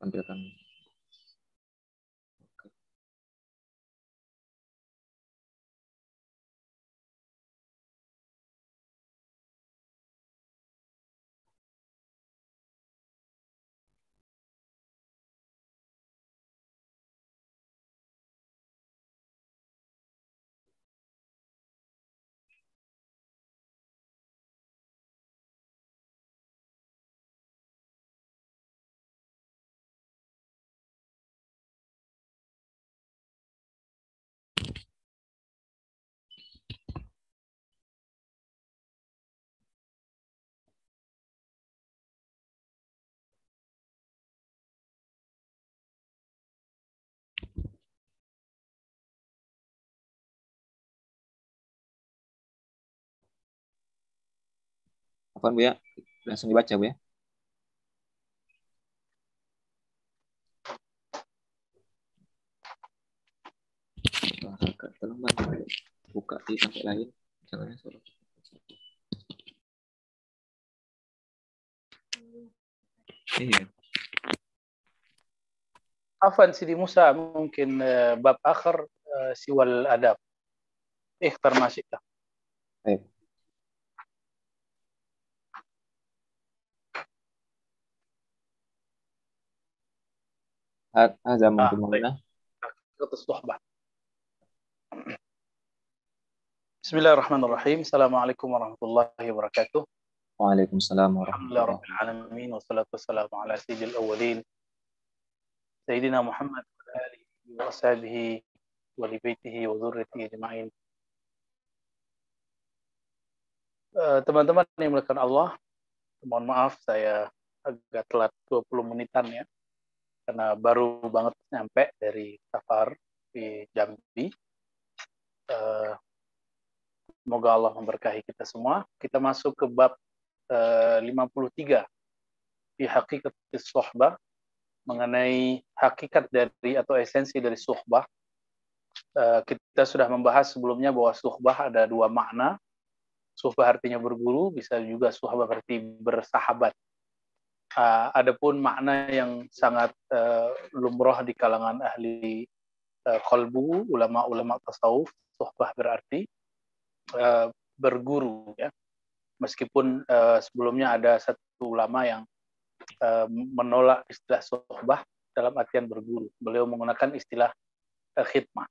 Tampilkan. Bu ya? Langsung dibaca Bu ya. Terlambat buka di sampai lain. Jangan suruh. Iya. Afan Sidi Musa mungkin eh, bab akhir eh, siwal adab. Eh termasuk Baik. Ha- Hadza mungkin baik. Maulana. حقيقة الصحبة بسم الله الرحمن الرحيم السلام عليكم ورحمة الله وبركاته Waalaikumsalam الحمد لله رب warahmatullahi العالمين والصلاة والسلام على سيد الأولين سيدنا محمد وعلى آله وأصحابه ولبيته وذريته أجمعين Eh, teman-teman yang melakukan Allah, mohon maaf saya agak telat 20 menitan ya, karena baru banget nyampe dari safar di Jambi. Eh, semoga Allah memberkahi kita semua. Kita masuk ke bab eh, 53 di hakikat sohbah mengenai hakikat dari atau esensi dari suhbah. Eh, kita sudah membahas sebelumnya bahwa suhbah ada dua makna. Suhbah artinya berguru, bisa juga suhbah berarti bersahabat. Uh, adapun makna yang sangat uh, lumrah di kalangan ahli uh, kolbu, ulama-ulama tasawuf, suhbah berarti uh, berguru ya. Meskipun uh, sebelumnya ada satu ulama yang uh, menolak istilah suhbah dalam artian berguru. Beliau menggunakan istilah uh, khidmah.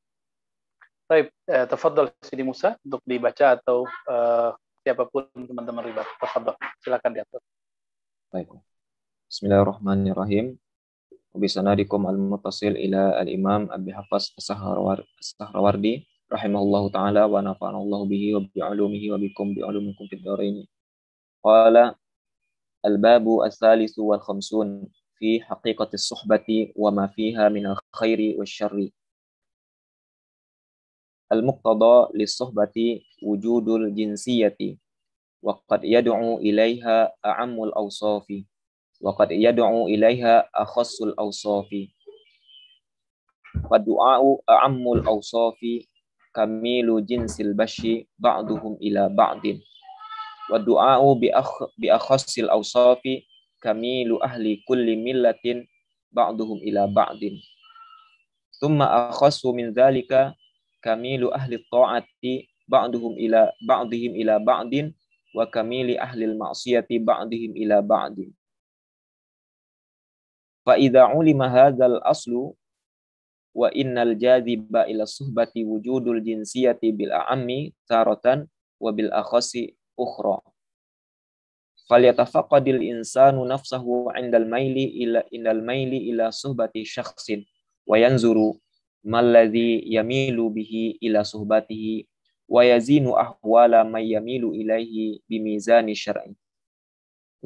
Baik, eh, tafadhol Sidi Musa untuk dibaca atau eh, siapa pun teman-teman ribat. Tafadhol, silakan diatur. Baik. بسم الله الرحمن الرحيم وبسندكم المتصل إلى الإمام أبي حفص السهروردي رحمه الله تعالى ونفعنا الله به وبعلومه وبكم بعلومكم في الدارين قال الباب الثالث والخمسون في حقيقة الصحبة وما فيها من الخير والشر المقتضى للصحبة وجود الجنسية وقد يدعو إليها أعم الأوصاف وقد يدعو إليها أخص الأوصاف. فالدعاء أعم الأوصاف كميل جنس البشر بعضهم إلى بعض. والدعاء بأخ بأخص الأوصاف كميل أهل كل ملة بعضهم إلى بعض. ثم أخص من ذلك كميل أهل الطاعة بعضهم إلى بعضهم إلى بعض وكميل أهل المعصية بعضهم إلى بعض. فإذا علم هذا الأصل وإن الجاذب إلى الصحبة وجود الجنسية بالأعم تارة وبالأخص أخرى. فليتفقد الإنسان نفسه عند الميل إلى إلى الميل إلى صحبة شخص وينظر ما الذي يميل به إلى صحبته ويزين أحوال من يميل إليه بميزان الشرع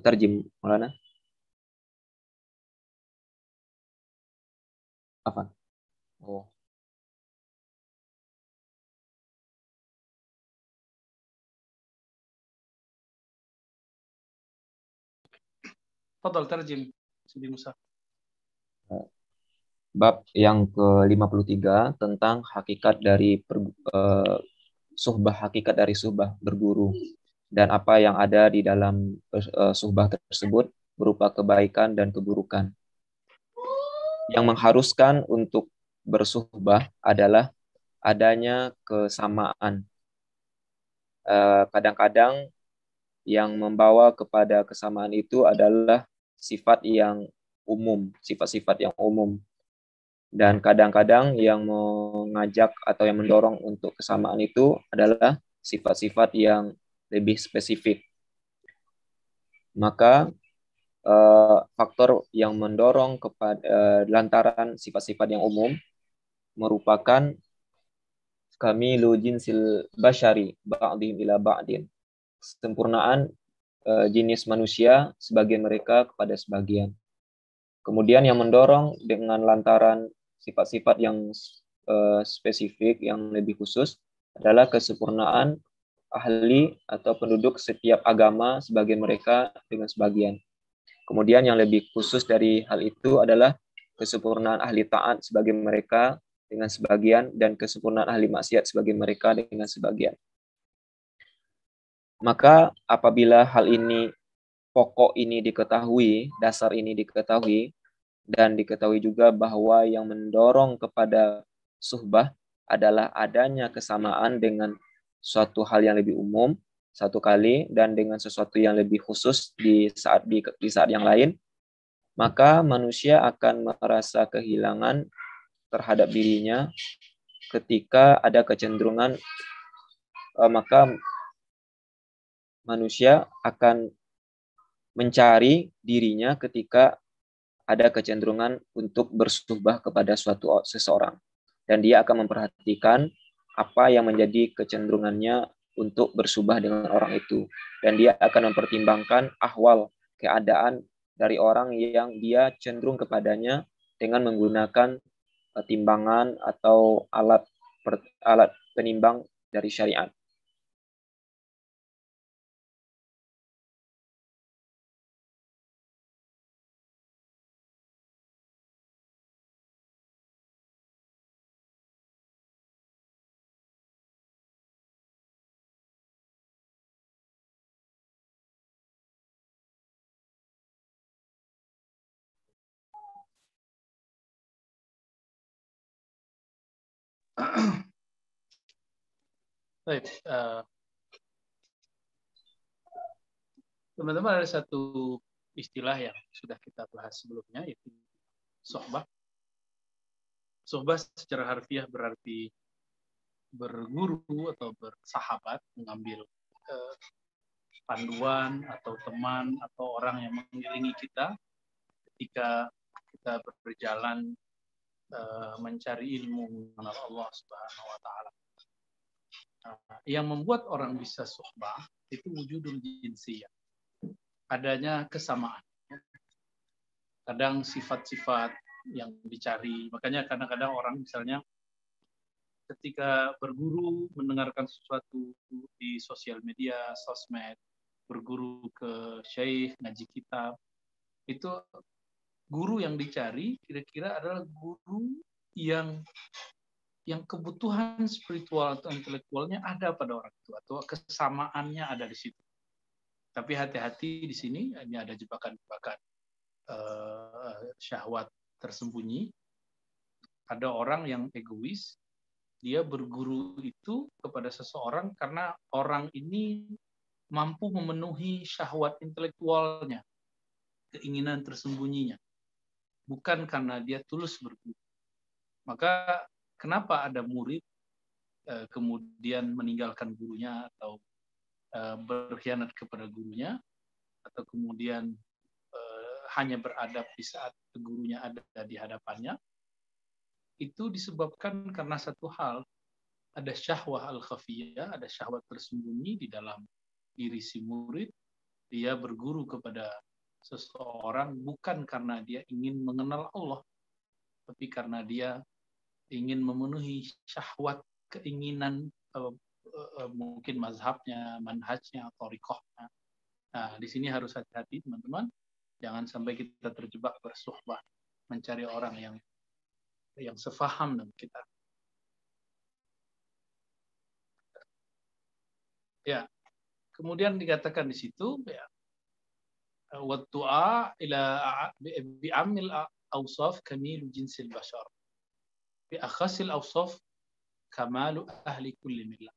ترجم مولانا. Apa oh Tafadhol terjem Sidi Musa. bab yang ke-53 tentang hakikat dari per, uh, suhbah hakikat dari suhbah berguru. dan apa yang ada di dalam uh, suhbah tersebut berupa kebaikan dan keburukan. Yang mengharuskan untuk bersuhbah adalah adanya kesamaan. Eh, kadang-kadang yang membawa kepada kesamaan itu adalah sifat yang umum, sifat-sifat yang umum. Dan kadang-kadang yang mengajak atau yang mendorong untuk kesamaan itu adalah sifat-sifat yang lebih spesifik. Maka uh, faktor yang mendorong kepada uh, lantaran sifat-sifat yang umum merupakan kami jinsil bashari ba'dihim ila ba'din. Sempurnaan uh, jenis manusia sebagian mereka kepada sebagian. Kemudian yang mendorong dengan lantaran sifat-sifat yang uh, spesifik yang lebih khusus adalah kesempurnaan ahli atau penduduk setiap agama sebagian mereka dengan sebagian. Kemudian yang lebih khusus dari hal itu adalah kesempurnaan ahli taat sebagai mereka dengan sebagian dan kesempurnaan ahli maksiat sebagai mereka dengan sebagian. Maka apabila hal ini pokok ini diketahui, dasar ini diketahui dan diketahui juga bahwa yang mendorong kepada suhbah adalah adanya kesamaan dengan suatu hal yang lebih umum satu kali dan dengan sesuatu yang lebih khusus di saat di, di saat yang lain, maka manusia akan merasa kehilangan terhadap dirinya ketika ada kecenderungan uh, maka manusia akan mencari dirinya ketika ada kecenderungan untuk bersuhbah kepada suatu seseorang. Dan dia akan memperhatikan apa yang menjadi kecenderungannya untuk bersubah dengan orang itu dan dia akan mempertimbangkan ahwal keadaan dari orang yang dia cenderung kepadanya dengan menggunakan eh, timbangan atau alat alat penimbang dari syariat. Baik, uh, teman-teman ada satu istilah yang sudah kita bahas sebelumnya yaitu sohbah. Sohbah secara harfiah berarti berguru atau bersahabat, mengambil uh, panduan atau teman atau orang yang mengiringi kita ketika kita berjalan Eh, mencari ilmu mengenal Allah Subhanahu wa taala. Nah, yang membuat orang bisa suhbah itu wujudul jinsiyah. Adanya kesamaan. Kadang sifat-sifat yang dicari. Makanya kadang-kadang orang misalnya ketika berguru mendengarkan sesuatu di sosial media, sosmed, berguru ke syekh, ngaji kitab, itu guru yang dicari kira-kira adalah guru yang yang kebutuhan spiritual atau intelektualnya ada pada orang itu atau kesamaannya ada di situ. Tapi hati-hati di sini ini ada jebakan-jebakan uh, syahwat tersembunyi. Ada orang yang egois, dia berguru itu kepada seseorang karena orang ini mampu memenuhi syahwat intelektualnya, keinginan tersembunyinya bukan karena dia tulus berguru. Maka kenapa ada murid eh, kemudian meninggalkan gurunya atau eh, berkhianat kepada gurunya atau kemudian eh, hanya beradab di saat gurunya ada di hadapannya itu disebabkan karena satu hal ada syahwah al khafiyah ada syahwat tersembunyi di dalam diri si murid dia berguru kepada seseorang bukan karena dia ingin mengenal Allah, tapi karena dia ingin memenuhi syahwat keinginan uh, uh, mungkin mazhabnya, manhajnya, atau rikohnya. Nah, di sini harus hati-hati teman-teman, jangan sampai kita terjebak bersuhbah mencari orang yang yang sefaham dengan kita. Ya, kemudian dikatakan di situ ya bi amil awsaf kamil jinsil bashar bi akhasil awsaf kamalu ahli kulli millah.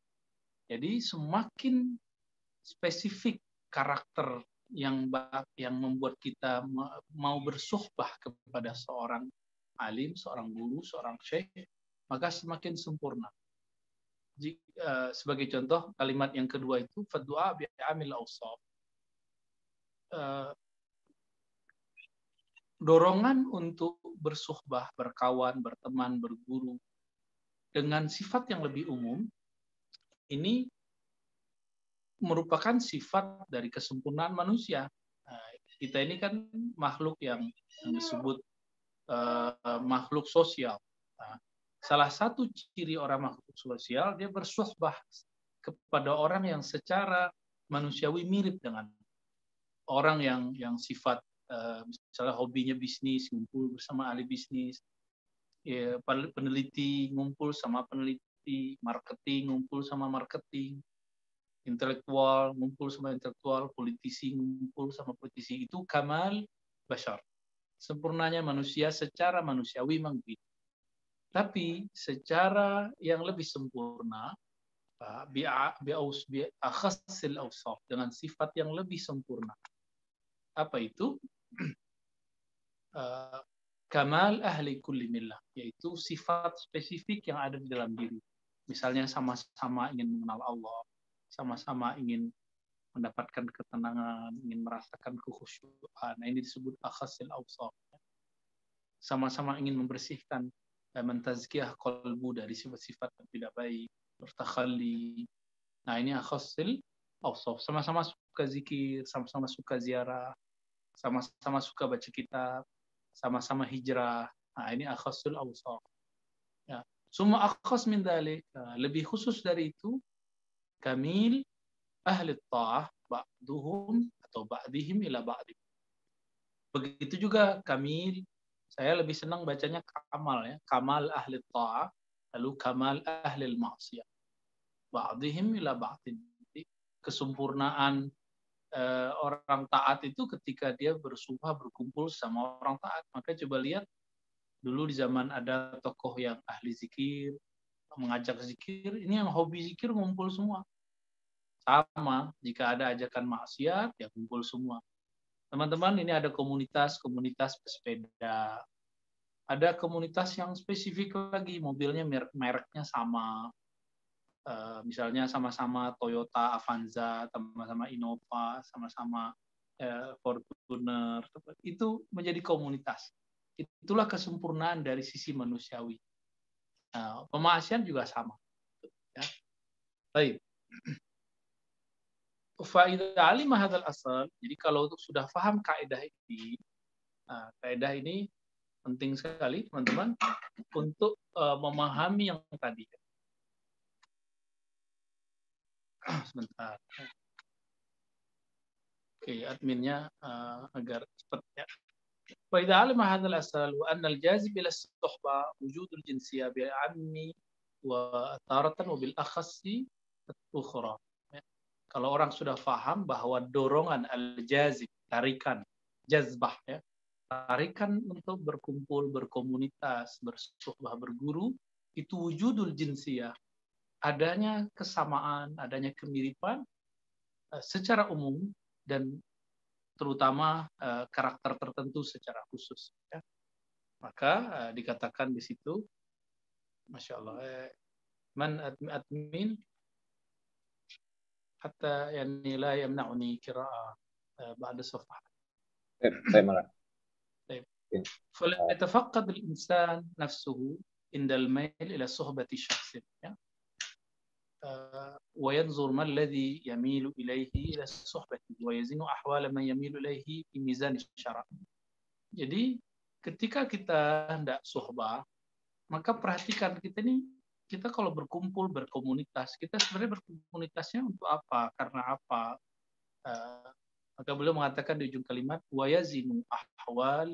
Jadi semakin spesifik karakter yang yang membuat kita mau bersuhbah kepada seorang alim, seorang guru, seorang syekh, maka semakin sempurna. Jika, uh, sebagai contoh kalimat yang kedua itu fadua bi amil awsaf. Uh, dorongan untuk bersuhbah, berkawan, berteman, berguru dengan sifat yang lebih umum ini merupakan sifat dari kesempurnaan manusia. Nah, kita ini kan makhluk yang, yang disebut uh, makhluk sosial. Nah, salah satu ciri orang makhluk sosial dia bersuhbah kepada orang yang secara manusiawi mirip dengan orang yang yang sifat uh, misalnya hobinya bisnis ngumpul bersama ahli bisnis ya, peneliti ngumpul sama peneliti marketing ngumpul sama marketing intelektual ngumpul sama intelektual, politisi ngumpul sama politisi itu kamal bashar. Sempurnanya manusia secara manusiawi memang begitu. Tapi secara yang lebih sempurna bi'akhasil awsaf dengan sifat yang lebih sempurna. Apa itu? Eh, kamal ahli kulli millah, yaitu sifat spesifik yang ada di dalam diri. Misalnya sama-sama ingin mengenal Allah, sama-sama ingin mendapatkan ketenangan, ingin merasakan kekhusyuan. Nah, ini disebut akhasil awsaf. Sama-sama ingin membersihkan dan mentazkiyah kolbu dari sifat-sifat yang tidak baik, bertakhalli. Nah, ini akhasil awsaf. Sama-sama suka zikir, sama-sama suka ziarah, sama-sama suka baca kitab, sama-sama hijrah. Nah, ini akhasul awsaf. Ya. Semua akhas min dalik. Nah, lebih khusus dari itu, kamil ahli ta'ah ba'duhum atau ba'dihim ila ba'di. Begitu juga kamil, saya lebih senang bacanya kamal ya, kamal ahli ta'ah, lalu kamal ahli maksiyah. Ba'dihim ila ba'din. Kesempurnaan uh, orang taat itu ketika dia bersumpah berkumpul sama orang taat. Maka coba lihat dulu di zaman ada tokoh yang ahli zikir, mengajak zikir, ini yang hobi zikir ngumpul semua. Sama, jika ada ajakan maksiat, ya kumpul semua. Teman-teman, ini ada komunitas-komunitas pesepeda. Ada komunitas yang spesifik lagi, mobilnya merek mereknya sama. Uh, misalnya sama-sama Toyota Avanza, sama-sama Innova, sama-sama uh, Fortuner. Itu menjadi komunitas. Itulah kesempurnaan dari sisi manusiawi. Pemaksian juga sama. Ya. Baik. Faidah asal. Jadi kalau untuk sudah paham kaidah ini, nah, kaidah ini penting sekali teman-teman untuk uh, memahami yang tadi. Sebentar. Oke, adminnya uh, agar cepat ya. فإذا علم هذا الأسهل وأن الجاذب إلى الصحبة وجود الجنسية بعمي وتارة وبالأخص أخرى kalau orang sudah paham bahwa dorongan al-jazib, tarikan, jazbah, ya, tarikan untuk berkumpul, berkomunitas, bersuhbah, berguru, itu wujudul jinsiyah. Adanya kesamaan, adanya kemiripan eh, secara umum dan terutama uh, karakter tertentu secara khusus. Ya. Maka uh, dikatakan di situ, masya Allah, eh, man admin hatta yani la yamna'uni qira'a بعد الصفحة. طيب طيب. فلا يتفقد الإنسان نفسه عند الميل إلى صحبة شخص وينظر ما الذي يميل إليه إلى الصحبة ويزن أحوال من يميل إليه في ميزان الشرع. Jadi ketika kita hendak suhbah, maka perhatikan kita ini kita kalau berkumpul berkomunitas, kita sebenarnya berkomunitasnya untuk apa? Karena apa? Uh, maka beliau mengatakan di ujung kalimat wa yazinu ahwal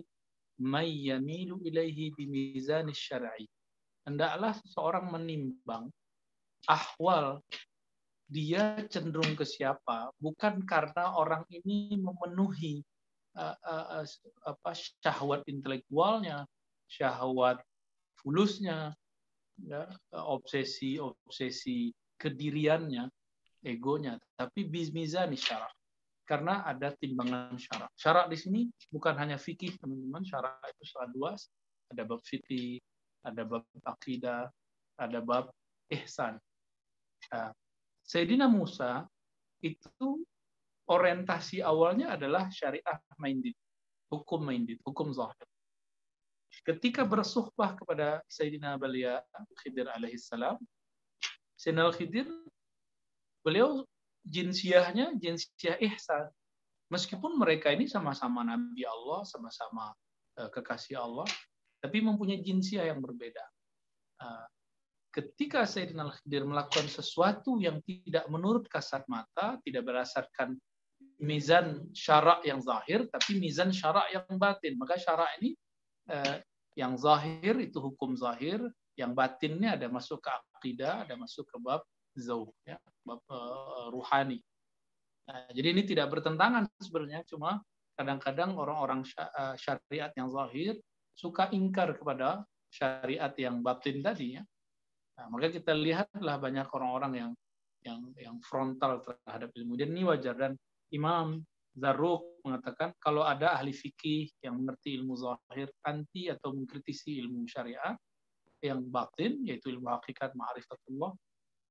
may yamilu ilaihi bimizan syar'i. Hendaklah seseorang menimbang ahwal dia cenderung ke siapa bukan karena orang ini memenuhi uh, uh, apa syahwat intelektualnya, syahwat fulusnya, ya, obsesi obsesi kediriannya, egonya, tapi bizmizani syarak. Karena ada timbangan syarak. Syarak di sini bukan hanya fikih, teman-teman. Syarak itu sangat luas. Ada bab fikih, ada bab akidah, ada bab ihsan. Nah, Sayyidina Musa itu orientasi awalnya adalah syariah minded, hukum minded, hukum zahir. Ketika bersuhbah kepada Sayyidina Balia Khidir alaihissalam, Sayyidina Khidir beliau jinsiahnya jinsiah ihsan. Meskipun mereka ini sama-sama Nabi Allah, sama-sama uh, kekasih Allah, tapi mempunyai jinsiah yang berbeda. Ketika Sayyidina Al-Khidir melakukan sesuatu yang tidak menurut kasat mata, tidak berdasarkan mizan syarak yang zahir, tapi mizan syarak yang batin. Maka syarak ini uh, yang zahir itu hukum zahir, yang batinnya ada masuk ke akidah, ada masuk ke bab zauq ya bab uh, ruhani. Nah, jadi ini tidak bertentangan sebenarnya cuma kadang-kadang orang-orang eh, syariat yang zahir suka ingkar kepada syariat yang batin tadi ya. Nah, maka kita lihatlah banyak orang-orang yang yang yang frontal terhadap ilmu. Dan ini wajar. Dan Imam Zarruq mengatakan kalau ada ahli fikih yang mengerti ilmu zahir anti atau mengkritisi ilmu syariat yang batin yaitu ilmu hakikat ma'rifatullah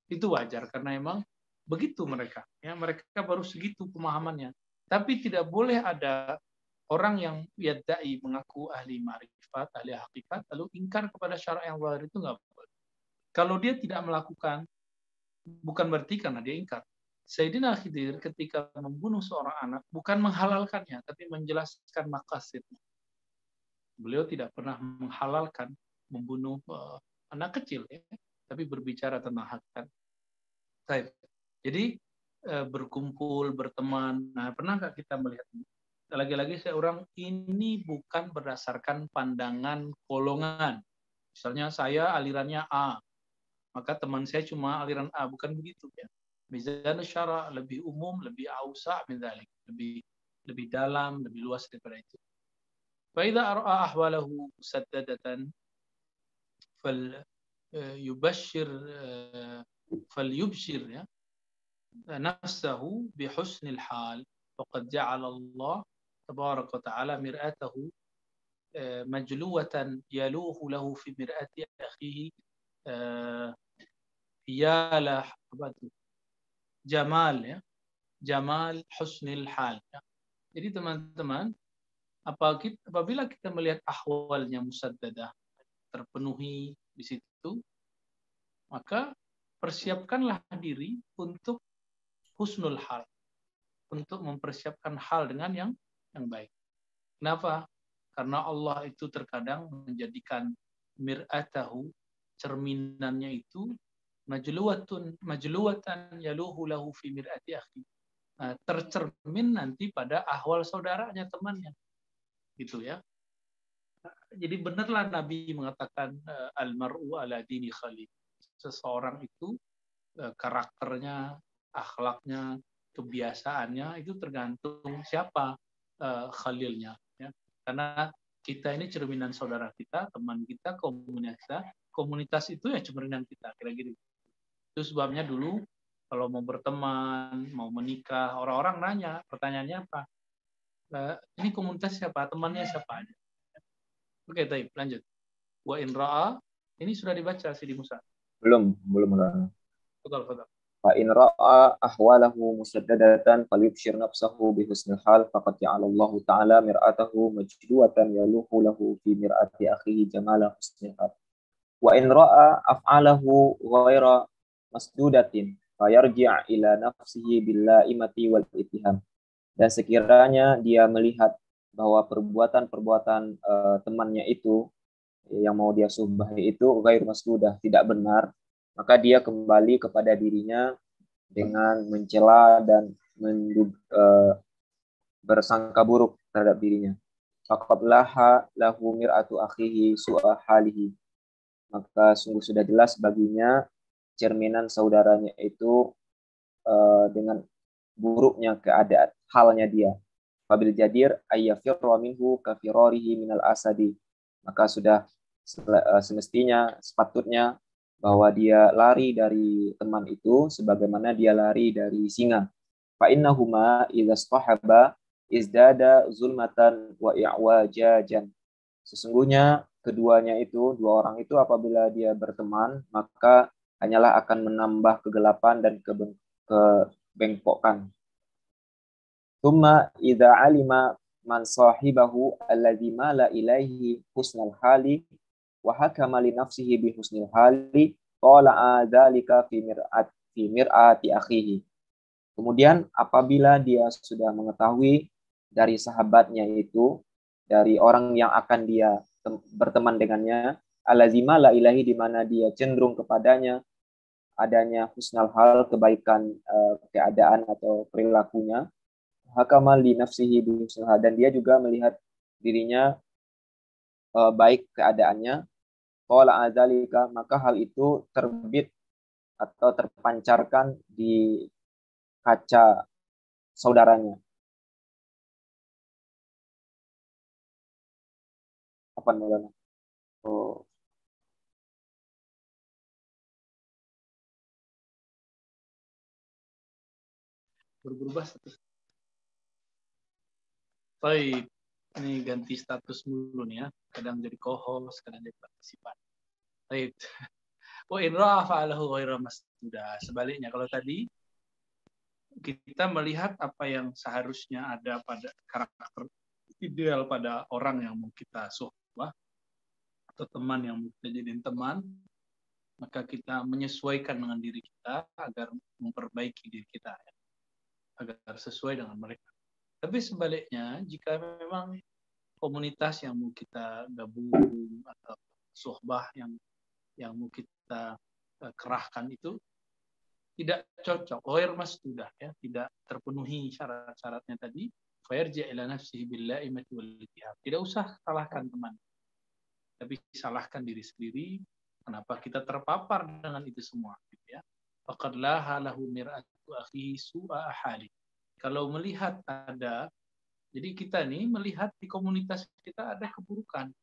itu wajar. Karena emang begitu mereka. Ya mereka baru segitu pemahamannya. Tapi tidak boleh ada orang yang yadai mengaku ahli ma'rifat ahli hakikat lalu ingkar kepada syarat yang luar itu nggak boleh kalau dia tidak melakukan bukan berarti karena dia ingkar Sayyidina Khidir ketika membunuh seorang anak bukan menghalalkannya tapi menjelaskan makasidnya beliau tidak pernah menghalalkan membunuh uh, anak kecil ya tapi berbicara tentang hakikat. Baik. Jadi eh, berkumpul, berteman. Nah, pernah kita melihat lagi-lagi saya orang ini bukan berdasarkan pandangan golongan. Misalnya saya alirannya A, maka teman saya cuma aliran A, bukan begitu ya. Mizan syara lebih umum, lebih ausa dalik, lebih lebih dalam, lebih luas daripada itu. فإذا أرأى أحواله مسددة fal يبشر فليبشر نفسه بحسن الحال وقد جعل الله تبارك وتعالى مرآته مجلوة يلوه له في مرآة أخيه يا jamal ya jamal husnil hal ya. jadi teman-teman apabila kita melihat ahwalnya musaddadah terpenuhi di situ, maka persiapkanlah diri untuk husnul hal, untuk mempersiapkan hal dengan yang yang baik. Kenapa? Karena Allah itu terkadang menjadikan mir'atahu cerminannya itu majluwatun majluwatan yaluhu lahu fi mir'ati akhi. Nah, tercermin nanti pada ahwal saudaranya temannya. Gitu ya jadi benarlah Nabi mengatakan uh, almaru ala dini khalid. Seseorang itu uh, karakternya, akhlaknya, kebiasaannya itu tergantung siapa uh, khalilnya. Ya. Karena kita ini cerminan saudara kita, teman kita, komunitas. Komunitas itu ya cerminan kita, kira-kira. Itu sebabnya dulu kalau mau berteman, mau menikah, orang-orang nanya, pertanyaannya apa? ini komunitas siapa? Temannya siapa aja? Oke, baik, lanjut. Wa in ra'a ini sudah dibaca Sidi Musa. Belum, belum belum. Betul, betul. Fa in ra'a ahwalahu musaddadatan falyubshir nafsahu bi husnil hal faqad ja'ala Allah ta'ala mir'atahu majduatan yaluhu lahu fi mir'ati akhihi jamala husnil hal. Wa in ra'a af'alahu ghaira masdudatin fayarji' ila nafsihi imati wal ittiham. Dan sekiranya dia melihat bahwa perbuatan-perbuatan uh, temannya itu yang mau dia subahi itu gair masdudah tidak benar maka dia kembali kepada dirinya dengan mencela dan mendug, uh, bersangka buruk terhadap dirinya faqad laha lahu mir'atu akhihi su'a halihi maka sungguh sudah jelas baginya cerminan saudaranya itu uh, dengan buruknya keadaan halnya dia. Fabil jadir ayyafirra minhu kafirorihi minal asadi. Maka sudah uh, semestinya sepatutnya bahwa dia lari dari teman itu sebagaimana dia lari dari singa. Fa innahuma idza stahaba izdada zulmatan wa i'wajajan. Sesungguhnya keduanya itu, dua orang itu apabila dia berteman, maka hanyalah akan menambah kegelapan dan kebengkokan. Thumma idza alima man sahibahu alladhi mala ilaihi husnal hali wa hakama li nafsihi bi husnil hali qala adzalika fi mir'at fi mir'ati akhihi. Kemudian apabila dia sudah mengetahui dari sahabatnya itu dari orang yang akan dia berteman dengannya alazima la ilahi di mana dia cenderung kepadanya adanya husnal hal kebaikan uh, keadaan atau perilakunya hakamal li nafsihi dan dia juga melihat dirinya uh, baik keadaannya Qala azalika maka hal itu terbit atau terpancarkan di kaca saudaranya. Apa Maulana? Oh. Berubah status. Baik ini ganti status dulu nih ya. Kadang jadi co-host, kadang jadi partisipan. Baik. Wa in rafa'alahu ghaira masduda. Sebaliknya kalau tadi kita melihat apa yang seharusnya ada pada karakter ideal pada orang yang mau kita suhbah atau teman yang mau kita jadiin teman, maka kita menyesuaikan dengan diri kita agar memperbaiki diri kita ya. Agar sesuai dengan mereka. Tapi sebaliknya, jika memang komunitas yang mau kita gabung atau sohbah yang yang mau kita uh, kerahkan itu tidak cocok, oir mas sudah ya, tidak terpenuhi syarat-syaratnya tadi. Fayarji ila nafsihi billahi Tidak usah salahkan teman. Tapi salahkan diri sendiri. Kenapa kita terpapar dengan itu semua? Gitu ya. Faqad laha lahu mir'atu akhihi su'a kalau melihat ada, jadi kita nih melihat di komunitas kita ada keburukan,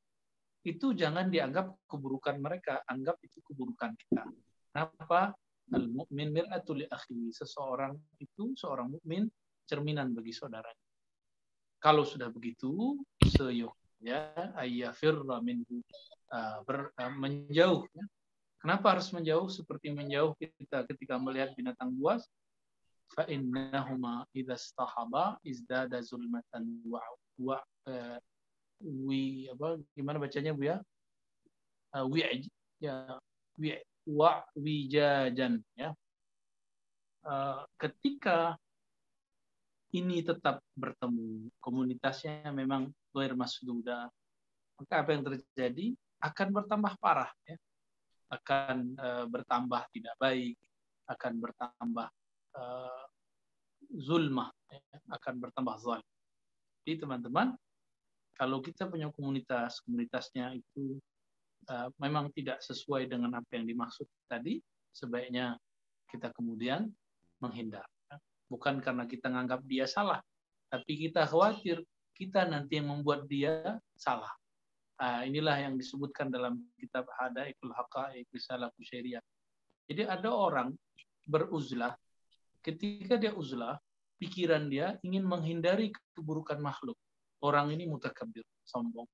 itu jangan dianggap keburukan mereka, anggap itu keburukan kita. Kenapa? Al mukmin mir'atul akhi. Seseorang itu seorang mukmin cerminan bagi saudaranya. Kalau sudah begitu, seyuknya ayyafirra minhu uh, ber, uh, menjauh ya. Kenapa harus menjauh seperti menjauh kita ketika melihat binatang buas? Innahuma idza istahaba izdada zulmatan wa wa wi apa gimana bacanya Bu ya? Wi ya wi wa wijajan ya. Uh, ketika ini tetap bertemu komunitasnya memang ghair masduda maka apa yang terjadi akan bertambah parah ya akan uh, bertambah tidak baik akan bertambah uh, zulmah ya, akan bertambah zalim. Jadi teman-teman, kalau kita punya komunitas, komunitasnya itu uh, memang tidak sesuai dengan apa yang dimaksud tadi, sebaiknya kita kemudian menghindar. Bukan karena kita menganggap dia salah, tapi kita khawatir kita nanti yang membuat dia salah. Uh, inilah yang disebutkan dalam kitab Hadaikul Haqa'iq Risalah Kusyairiyah. Jadi ada orang beruzlah ketika dia uzlah, pikiran dia ingin menghindari keburukan makhluk. Orang ini mutakabir, sombong.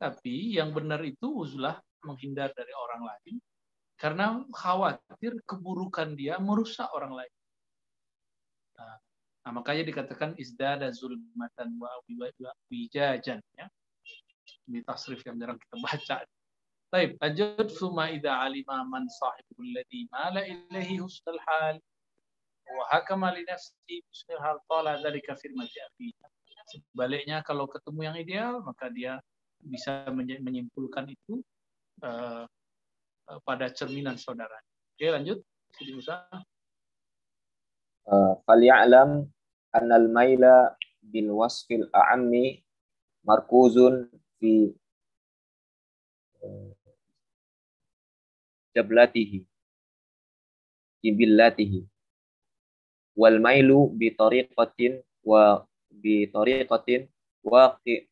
Tapi yang benar itu uzlah menghindar dari orang lain karena khawatir keburukan dia merusak orang lain. Nah, nah makanya dikatakan izdada zulmatan wa wijajan ya. Ini tasrif yang jarang kita baca. Baik, lanjut suma idza alima man sahibul ladhi mala ilaihi husnul hal Wahakama li nafsi hal dzalika firmati Sebaliknya kalau ketemu yang ideal maka dia bisa menyimpulkan itu uh, pada cerminan saudara. Oke, lanjut. Sidi Musa. Uh, Falyalam annal maila bil wasfil a'ammi markuzun fi jablatihi fi billatihi wal mailu bi tariqatin wa bi tariqatin waqi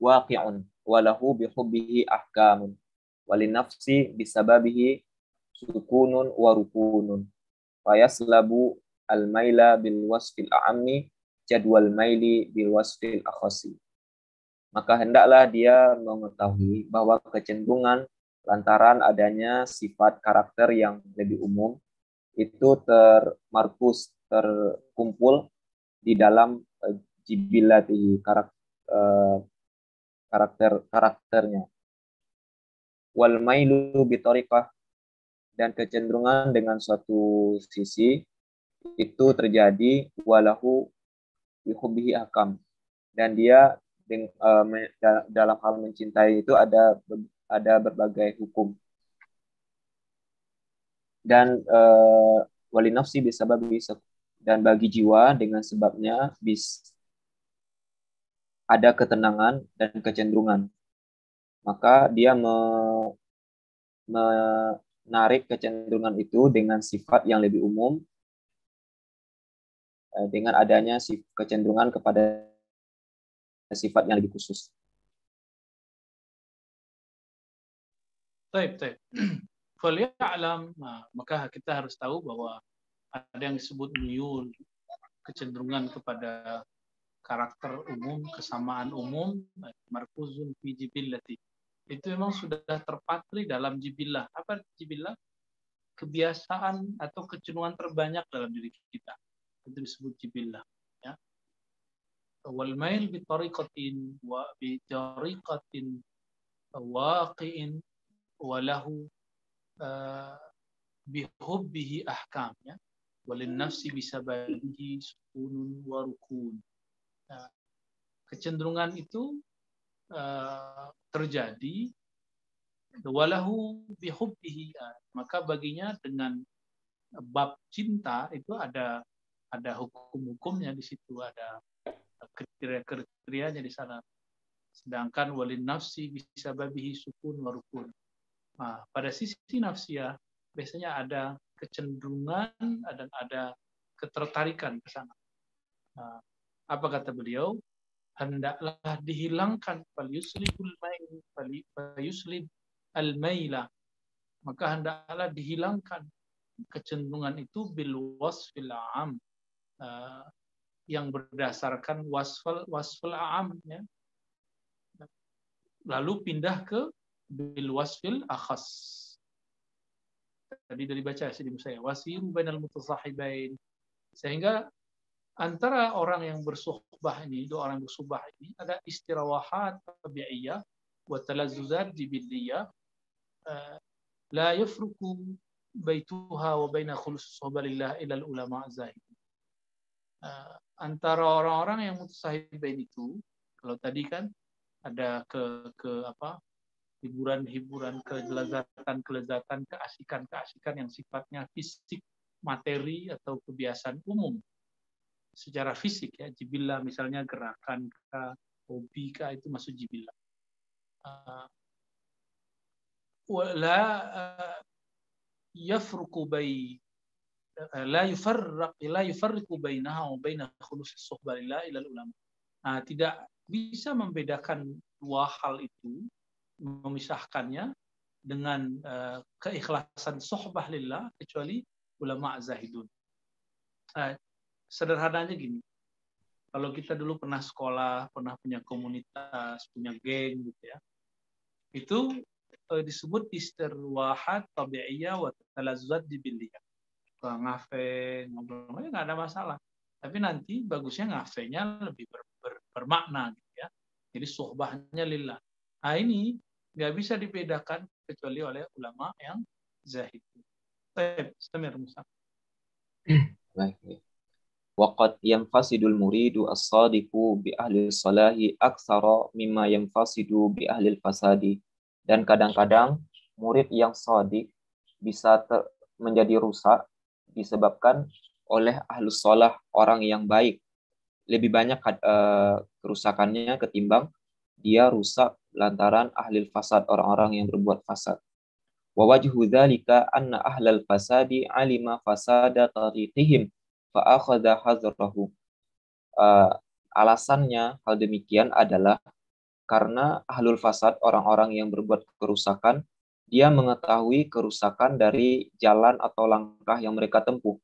waqi'un wa lahu bi hubbihi ahkamun walin nafsi bisababihi sukunun wa rukunun. Fayaslabu al maila bil wasfil a'ammi jadwal maili bil wasfil akhasi. Maka hendaklah dia mengetahui bahwa kecenderungan lantaran adanya sifat karakter yang lebih umum itu termarkus terkumpul di dalam uh, jibilati karakter uh, karakter karakternya. Wal mailu bitorikah dan kecenderungan dengan suatu sisi itu terjadi walahu bihubihi akam dan dia uh, dalam hal mencintai itu ada ada berbagai hukum dan uh, wali nafsi bisa bagi dan bagi jiwa dengan sebabnya bis ada ketenangan dan kecenderungan maka dia me, menarik kecenderungan itu dengan sifat yang lebih umum eh, dengan adanya kecenderungan kepada sifat yang lebih khusus. Baik, baik. Falya'lam, nah, maka kita harus tahu bahwa ada yang disebut miyul, kecenderungan kepada karakter umum, kesamaan umum, markuzun fi jibillati. Itu memang sudah terpatri dalam jibillah. Apa jibillah? Kebiasaan atau kecenderungan terbanyak dalam diri kita. Itu disebut jibillah wal mail bi tariqatin wa bi tariqatin waqi'in wa lahu uh, bi hubbihi ahkam ya walin nafsi bisababihi sukunun wa rukun nah, kecenderungan itu uh, terjadi walahu bihubbihi maka baginya dengan bab cinta itu ada ada hukum-hukumnya di situ ada kriteria-kriterianya di sana. Sedangkan walin nafsi bisa babihi sukun warukun. Nah, pada sisi nafsiah biasanya ada kecenderungan dan ada ketertarikan ke sana. Nah, apa kata beliau? Hendaklah dihilangkan fal yuslibul mail fal yuslib al maila. Maka hendaklah dihilangkan kecenderungan itu bil wasfil am. Uh, yang berdasarkan wasfal wasfal am ya. Lalu pindah ke bil wasfil akhas. Tadi dari baca di saya wasiru bainal mutasahibain. Sehingga antara orang yang bersuhbah ini, dua orang bersuhbah ini ada istirawahat tabi'iyah wa talazzuzat jibiliyah eh, la yafruku baituha wa baina khulus lillah ila ulama zahid. Eh, antara orang-orang yang mutasahibain itu kalau tadi kan ada ke ke apa hiburan-hiburan kelezatan-kelezatan keasikan-keasikan yang sifatnya fisik materi atau kebiasaan umum. Secara fisik ya jibillah misalnya gerakan kah hobi kah itu masuk jibillah uh, wala uh, yafruqu bai la yufarraq la tidak bisa membedakan dua hal itu, memisahkannya dengan uh, keikhlasan sohbah lillah kecuali ulama zahidun. Uh, sederhananya gini, kalau kita dulu pernah sekolah, pernah punya komunitas, punya geng gitu ya, itu uh, disebut istirwahat tabi'iyah wa talazzat jibiliyah ngafe ngobrol nggak ada masalah. Tapi nanti bagusnya ngafenya lebih ber, ber, bermakna gitu ya. Jadi sohbahnya lillah. Nah ini nggak bisa dibedakan kecuali oleh ulama yang zahid Baik, Samir Musa. Baik. Waqad yanfasidul muridu as-sadiqu bi ahli salahi aksara mimma yanfasidu bi ahli fasadi. Dan kadang-kadang murid yang sadik bisa ter, menjadi rusak disebabkan oleh ahlus sholah orang yang baik. Lebih banyak uh, kerusakannya ketimbang dia rusak lantaran ahli fasad orang-orang yang berbuat fasad. Wa wajhu dzalika anna ahlal fasadi alima fasada tariqihim fa'akhadha hazrahu. Uh, alasannya hal demikian adalah karena ahlul fasad orang-orang yang berbuat kerusakan dia mengetahui kerusakan dari jalan atau langkah yang mereka tempuh.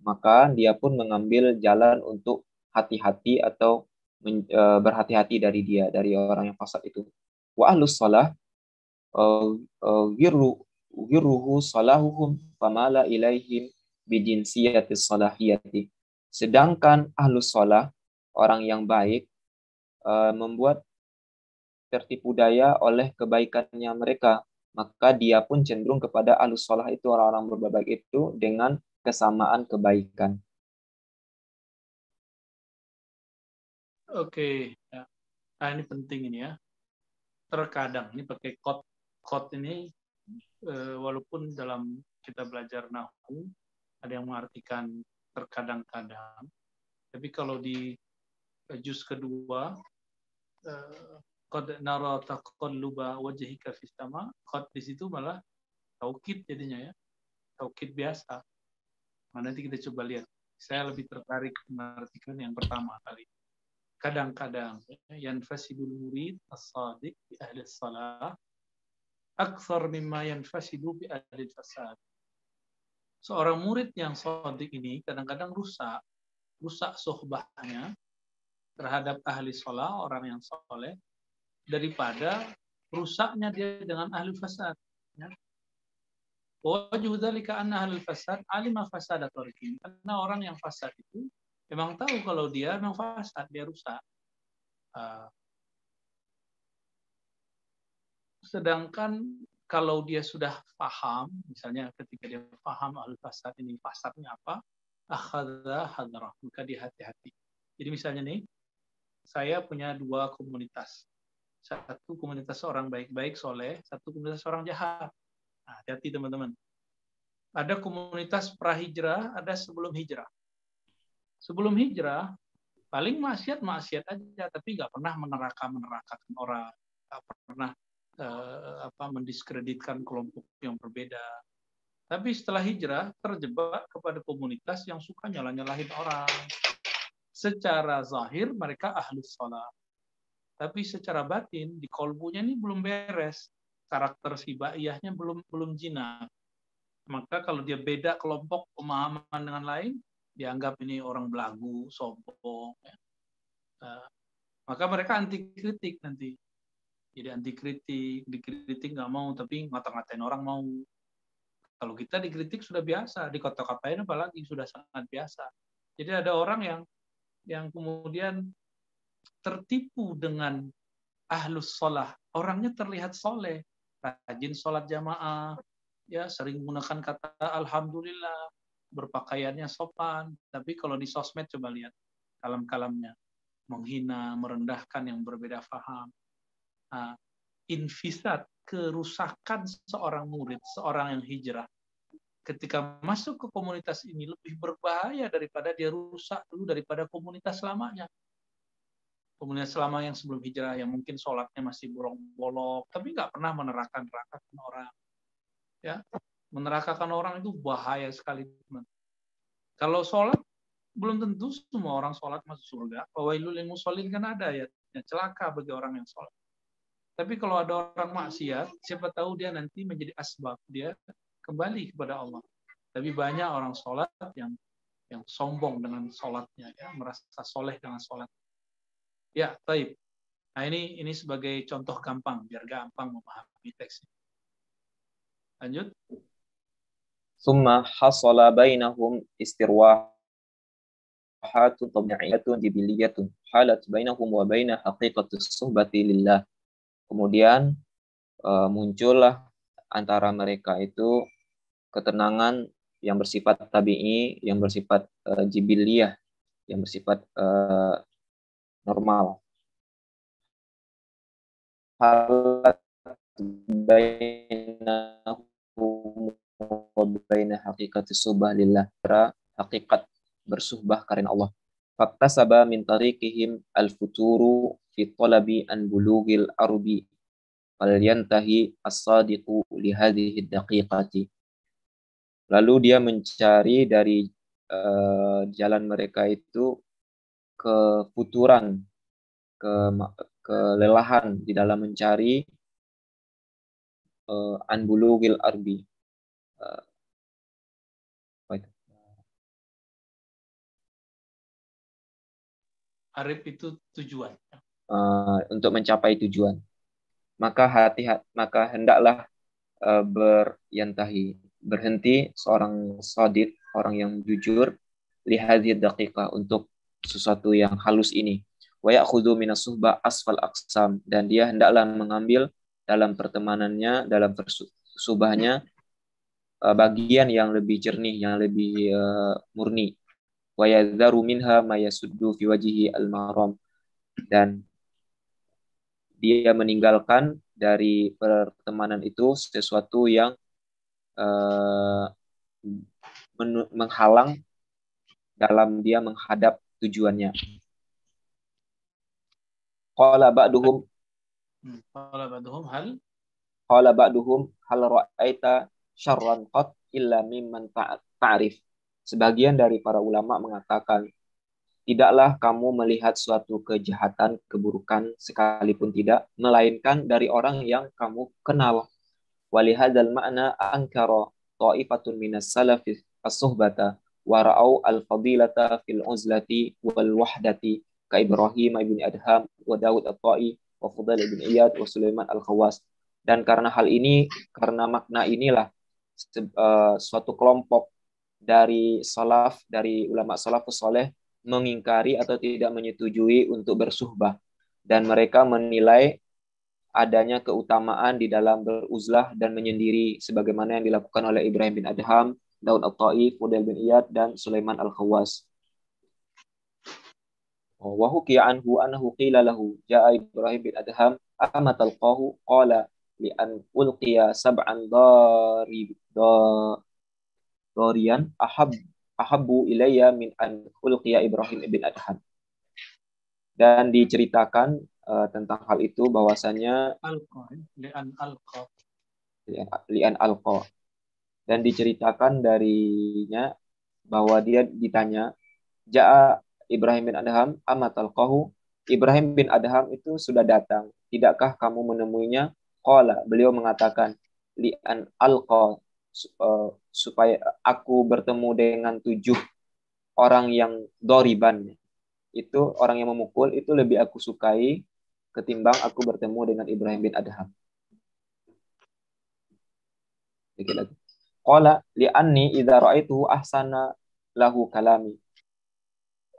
Maka dia pun mengambil jalan untuk hati-hati atau e, berhati-hati dari dia, dari orang yang fasad itu. Wa ahlus salah e, e, girruhu salahuhum famala salahiyati. Sedangkan ahlus salah, orang yang baik, membuat tertipu daya oleh kebaikannya mereka maka dia pun cenderung kepada alus sholah itu orang-orang berbuat baik itu dengan kesamaan kebaikan. Oke, ya. nah ini penting ini ya. Terkadang ini pakai kod kod ini eh, walaupun dalam kita belajar nahu ada yang mengartikan terkadang-kadang, tapi kalau di juz kedua eh, qad nara taqalluba wajhika fis sama qad di situ malah taukid jadinya ya. Taukid biasa. Nah, nanti kita coba lihat. Saya lebih tertarik mengartikan yang pertama kali kadang-kadang yang fasidul murid as-sadiq bi ahli salah akthar mimma yanfasidu bi ahli fasad seorang murid yang sadiq ini kadang-kadang rusak rusak sohbahnya terhadap ahli sholat, orang yang soleh, daripada rusaknya dia dengan ahli fasad. Ya. Wajah dzalika anna ahli fasad alima fasadat Karena orang yang fasad itu memang tahu kalau dia memang fasad, dia rusak. Uh, sedangkan kalau dia sudah paham, misalnya ketika dia paham ahli fasad ini fasadnya apa, akhadha hadrah, maka dia hati-hati. Jadi misalnya nih, saya punya dua komunitas satu komunitas orang baik-baik soleh, satu komunitas orang jahat. Nah, hati-hati teman-teman. Ada komunitas prahijrah, ada sebelum hijrah. Sebelum hijrah, paling maksiat maksiat aja, tapi nggak pernah meneraka menerakakan orang, nggak pernah eh, apa mendiskreditkan kelompok yang berbeda. Tapi setelah hijrah terjebak kepada komunitas yang suka nyalah-nyalahin orang. Secara zahir mereka ahlus sholat tapi secara batin di kolbunya ini belum beres karakter sibaiyahnya belum belum jinak maka kalau dia beda kelompok pemahaman dengan lain dianggap ini orang belagu sombong ya. uh, maka mereka anti kritik nanti jadi anti kritik dikritik nggak mau tapi ngata-ngatain orang mau kalau kita dikritik sudah biasa di kota-katain apalagi sudah sangat biasa jadi ada orang yang yang kemudian tertipu dengan ahlus sholah. Orangnya terlihat soleh, rajin sholat jamaah, ya sering menggunakan kata alhamdulillah, berpakaiannya sopan. Tapi kalau di sosmed coba lihat kalam-kalamnya, menghina, merendahkan yang berbeda faham. Nah, infisat, kerusakan seorang murid, seorang yang hijrah, ketika masuk ke komunitas ini lebih berbahaya daripada dia rusak dulu daripada komunitas lamanya kemudian selama yang sebelum hijrah yang mungkin sholatnya masih bolong-bolong, tapi nggak pernah meneraka-nerakakan orang. Ya, menerakakan orang itu bahaya sekali, teman. Kalau sholat belum tentu semua orang sholat masuk surga. Wailul lil musallin kan ada ya, celaka bagi orang yang sholat. Tapi kalau ada orang maksiat, siapa tahu dia nanti menjadi asbab dia kembali kepada Allah. Tapi banyak orang sholat yang yang sombong dengan sholatnya, ya, merasa soleh dengan sholat. Ya, baik. Nah ini ini sebagai contoh gampang biar gampang memahami teksnya. Lanjut. Summa hasala bainahum istirwahatun tabi'iyatun jibiliyatun halat bainahum wa baina haqiqatus suhbati. Kemudian uh, muncullah antara mereka itu ketenangan yang bersifat tabi'i, yang bersifat uh, jibiliyah, yang bersifat uh, normal. Halat bainahum baina haqiqati subah lillah. Hakikat bersuhbah karena Allah. Faktasaba min tariqihim al-futuru fi talabi an bulughil arbi fal yantahi as-sadiqu li hadhihi daqiqati. Lalu dia mencari dari uh, jalan mereka itu kefuturan, ke kelelahan di dalam mencari uh, anbulugil arbi. Arif itu tujuan. Uh, untuk mencapai tujuan. Maka hati maka hendaklah uh, beryantahi berhenti seorang sadid, orang yang jujur lihadhi daqiqah untuk sesuatu yang halus ini. Wa ya'khudhu minas asfal aqsam dan dia hendaklah mengambil dalam pertemanannya, dalam subahnya uh, bagian yang lebih jernih, yang lebih uh, murni wa yadharu minha ma yasuddu fi wajhihi al-maram dan dia meninggalkan dari pertemanan itu sesuatu yang uh, menghalang dalam dia menghadap tujuannya. Qala ba'duhum hmm, Qala ba'duhum hal Qala ba'duhum hal ra'aita syarran qat illa mimman ta'rif. Sebagian dari para ulama mengatakan, tidaklah kamu melihat suatu kejahatan, keburukan sekalipun tidak, melainkan dari orang yang kamu kenal. Walihadzal makna ankara ta'ifatun minas salafi as-suhbata wa ra'au al-fadilata fil uzlati wal wahdati ka Ibrahim ibn Adham wa Dawud at-Ta'i wa Fudail ibn Iyad wa Sulaiman al-Khawas. Dan karena hal ini, karena makna inilah uh, suatu kelompok dari salaf, dari ulama salafus soleh mengingkari atau tidak menyetujui untuk bersuhbah. Dan mereka menilai adanya keutamaan di dalam beruzlah dan menyendiri sebagaimana yang dilakukan oleh Ibrahim bin Adham, Daud Al-Ta'i, Fudail bin Iyad, dan Sulaiman Al-Khawas. Anhu qila Ibrahim bin Adham ama talqahu qala li an ulqiya sab'an darib Dorian ahab ahabu ilayya min an ulqiya Ibrahim ibn Adham. Dan diceritakan uh, tentang hal itu bahwasanya li'an alqa li'an alqa dan diceritakan darinya bahwa dia ditanya Ja'a Ibrahim bin Adham amat alqahu Ibrahim bin Adham itu sudah datang. Tidakkah kamu menemuinya? Qala beliau mengatakan li'an alqa uh, supaya aku bertemu dengan tujuh orang yang doriban itu orang yang memukul itu lebih aku sukai ketimbang aku bertemu dengan Ibrahim bin Adham. Sedikit lagi. Qala li'anni idza ra'aitu ahsana lahu kalami.